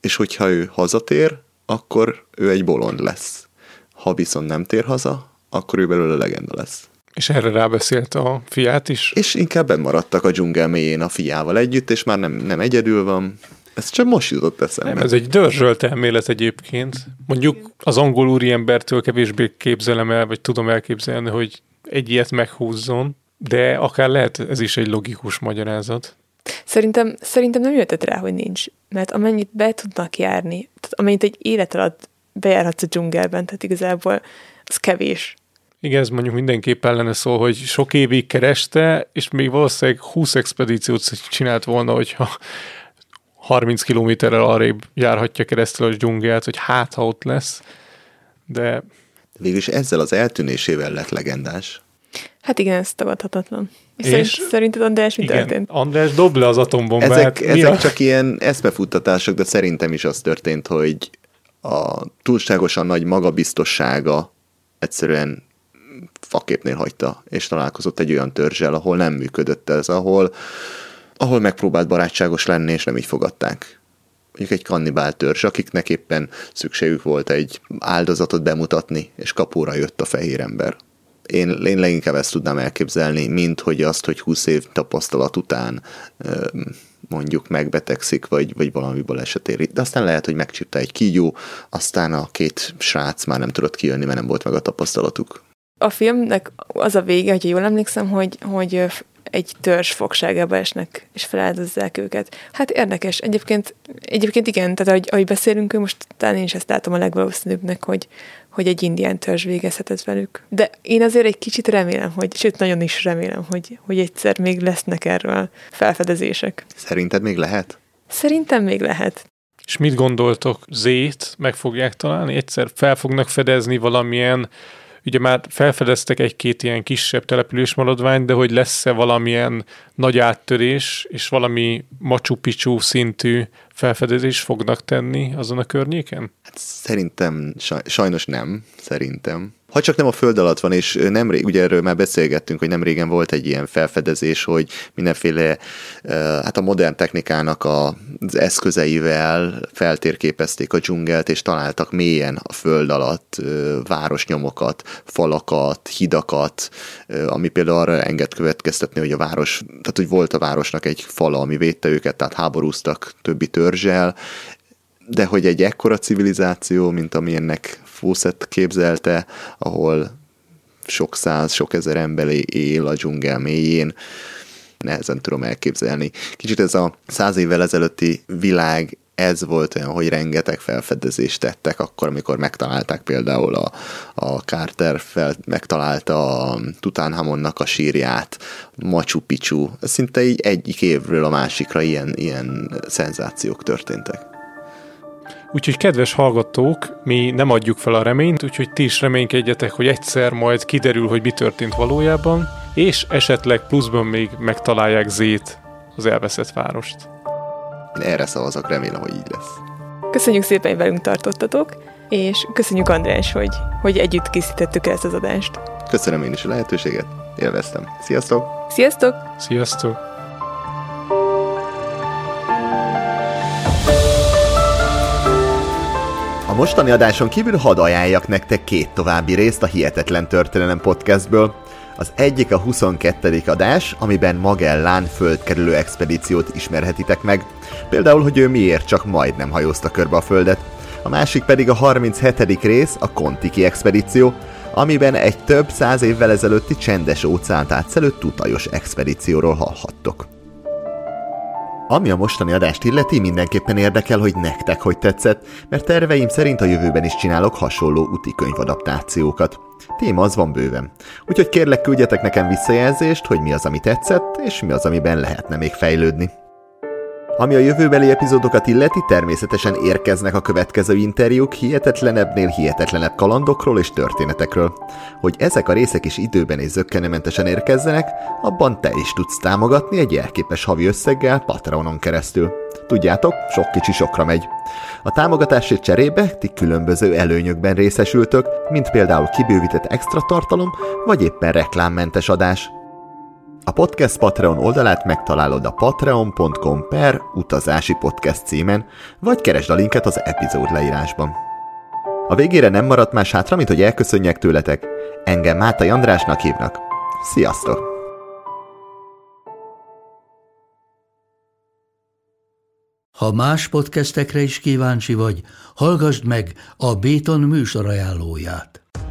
és hogyha ő hazatér, akkor ő egy bolond lesz. Ha viszont nem tér haza, akkor ő belőle legenda lesz. És erre rábeszélt a fiát is? És inkább maradtak a dzsungel mélyén a fiával együtt, és már nem, nem egyedül van. Ez csak most jutott eszembe. Nem, ez egy dörzsölt elmélet egyébként. Mondjuk az angol úriembertől kevésbé képzelem el, vagy tudom elképzelni, hogy egy ilyet meghúzzon, de akár lehet ez is egy logikus magyarázat. Szerintem, szerintem nem jöttet rá, hogy nincs. Mert amennyit be tudnak járni, tehát amennyit egy élet alatt bejárhatsz a dzsungelben, tehát igazából az kevés. Igen, ez mondjuk mindenképp ellene szól, hogy sok évig kereste, és még valószínűleg 20 expedíciót csinált volna, hogyha 30 kilométerrel arrébb járhatja keresztül a dzsungelt, hogy hát, ha ott lesz. De... Végülis ezzel az eltűnésével lett legendás. Hát igen, ez tagadhatatlan. És, és szerinted András mi igen, történt? András dob le az atombombát. Ezek, ezek csak ilyen eszmefuttatások, de szerintem is az történt, hogy a túlságosan nagy magabiztossága egyszerűen faképnél hagyta, és találkozott egy olyan törzsel, ahol nem működött ez, ahol, ahol megpróbált barátságos lenni, és nem így fogadták. Mondjuk egy kannibál törzs, akiknek éppen szükségük volt egy áldozatot bemutatni, és kapóra jött a fehér ember. Én, én leginkább ezt tudnám elképzelni, mint hogy azt, hogy 20 év tapasztalat után mondjuk megbetegszik, vagy, vagy valami baleset éri. De aztán lehet, hogy megcsípte egy kígyó, aztán a két srác már nem tudott kijönni, mert nem volt meg a tapasztalatuk a filmnek az a vége, hogyha jól emlékszem, hogy, hogy egy törzs fogságába esnek, és feláldozzák őket. Hát érdekes. Egyébként, egyébként igen, tehát ahogy, ahogy beszélünk, most talán én is ezt látom a legvalószínűbbnek, hogy, hogy egy indián törzs végezhet velük. De én azért egy kicsit remélem, hogy, sőt, nagyon is remélem, hogy, hogy egyszer még lesznek erről felfedezések. Szerinted még lehet? Szerintem még lehet. És mit gondoltok? Zét meg fogják találni? Egyszer fel fognak fedezni valamilyen Ugye már felfedeztek egy-két ilyen kisebb település maradványt, de hogy lesz-e valamilyen nagy áttörés, és valami Machu Picchu szintű felfedezés fognak tenni azon a környéken? Hát szerintem sajnos nem, szerintem. Ha csak nem a föld alatt van, és nem, ugye erről már beszélgettünk, hogy nem régen volt egy ilyen felfedezés, hogy mindenféle, hát a modern technikának az eszközeivel feltérképezték a dzsungelt, és találtak mélyen a föld alatt városnyomokat, falakat, hidakat, ami például arra enged következtetni, hogy a város, tehát hogy volt a városnak egy fala, ami védte őket, tehát háborúztak többi törzsel, de hogy egy ekkora civilizáció, mint amilyennek Fawcett képzelte, ahol sok száz, sok ezer ember él a dzsungel mélyén, nehezen tudom elképzelni. Kicsit ez a száz évvel ezelőtti világ ez volt olyan, hogy rengeteg felfedezést tettek akkor, amikor megtalálták például a, a Carter fel, megtalálta a Tutankhamonnak a sírját, Machu Picchu. Szinte így egyik évről a másikra ilyen, ilyen szenzációk történtek. Úgyhogy kedves hallgatók, mi nem adjuk fel a reményt, úgyhogy ti is reménykedjetek, hogy egyszer majd kiderül, hogy mi történt valójában, és esetleg pluszban még megtalálják Zét, az elveszett várost. Én erre szavazok, remélem, hogy így lesz. Köszönjük szépen, hogy velünk tartottatok, és köszönjük András, hogy, hogy együtt készítettük ezt az adást. Köszönöm én is a lehetőséget, élveztem. Sziasztok! Sziasztok! Sziasztok! A mostani adáson kívül hadd ajánljak nektek két további részt a Hihetetlen Történelem podcastből. Az egyik a 22. adás, amiben Magellán földkerülő expedíciót ismerhetitek meg. Például, hogy ő miért csak majdnem hajózta körbe a földet. A másik pedig a 37. rész, a Kontiki expedíció, amiben egy több száz évvel ezelőtti csendes óceánt átszelő tutajos expedícióról hallhattok. Ami a mostani adást illeti, mindenképpen érdekel, hogy nektek hogy tetszett, mert terveim szerint a jövőben is csinálok hasonló úti könyvadaptációkat. Téma az van bőven. Úgyhogy kérlek küldjetek nekem visszajelzést, hogy mi az, ami tetszett, és mi az, amiben lehetne még fejlődni. Ami a jövőbeli epizódokat illeti, természetesen érkeznek a következő interjúk hihetetlenebbnél hihetetlenebb kalandokról és történetekről. Hogy ezek a részek is időben és zöggenementesen érkezzenek, abban te is tudsz támogatni egy jelképes havi összeggel Patreonon keresztül. Tudjátok, sok kicsi sokra megy. A támogatásért cserébe ti különböző előnyökben részesültök, mint például kibővített extra tartalom, vagy éppen reklámmentes adás. A podcast Patreon oldalát megtalálod a patreon.com per utazási podcast címen, vagy keresd a linket az epizód leírásban. A végére nem maradt más hátra, mint hogy elköszönjek tőletek. Engem Mátai Andrásnak hívnak. Sziasztok! Ha más podcastekre is kíváncsi vagy, hallgassd meg a Béton műsor ajánlóját.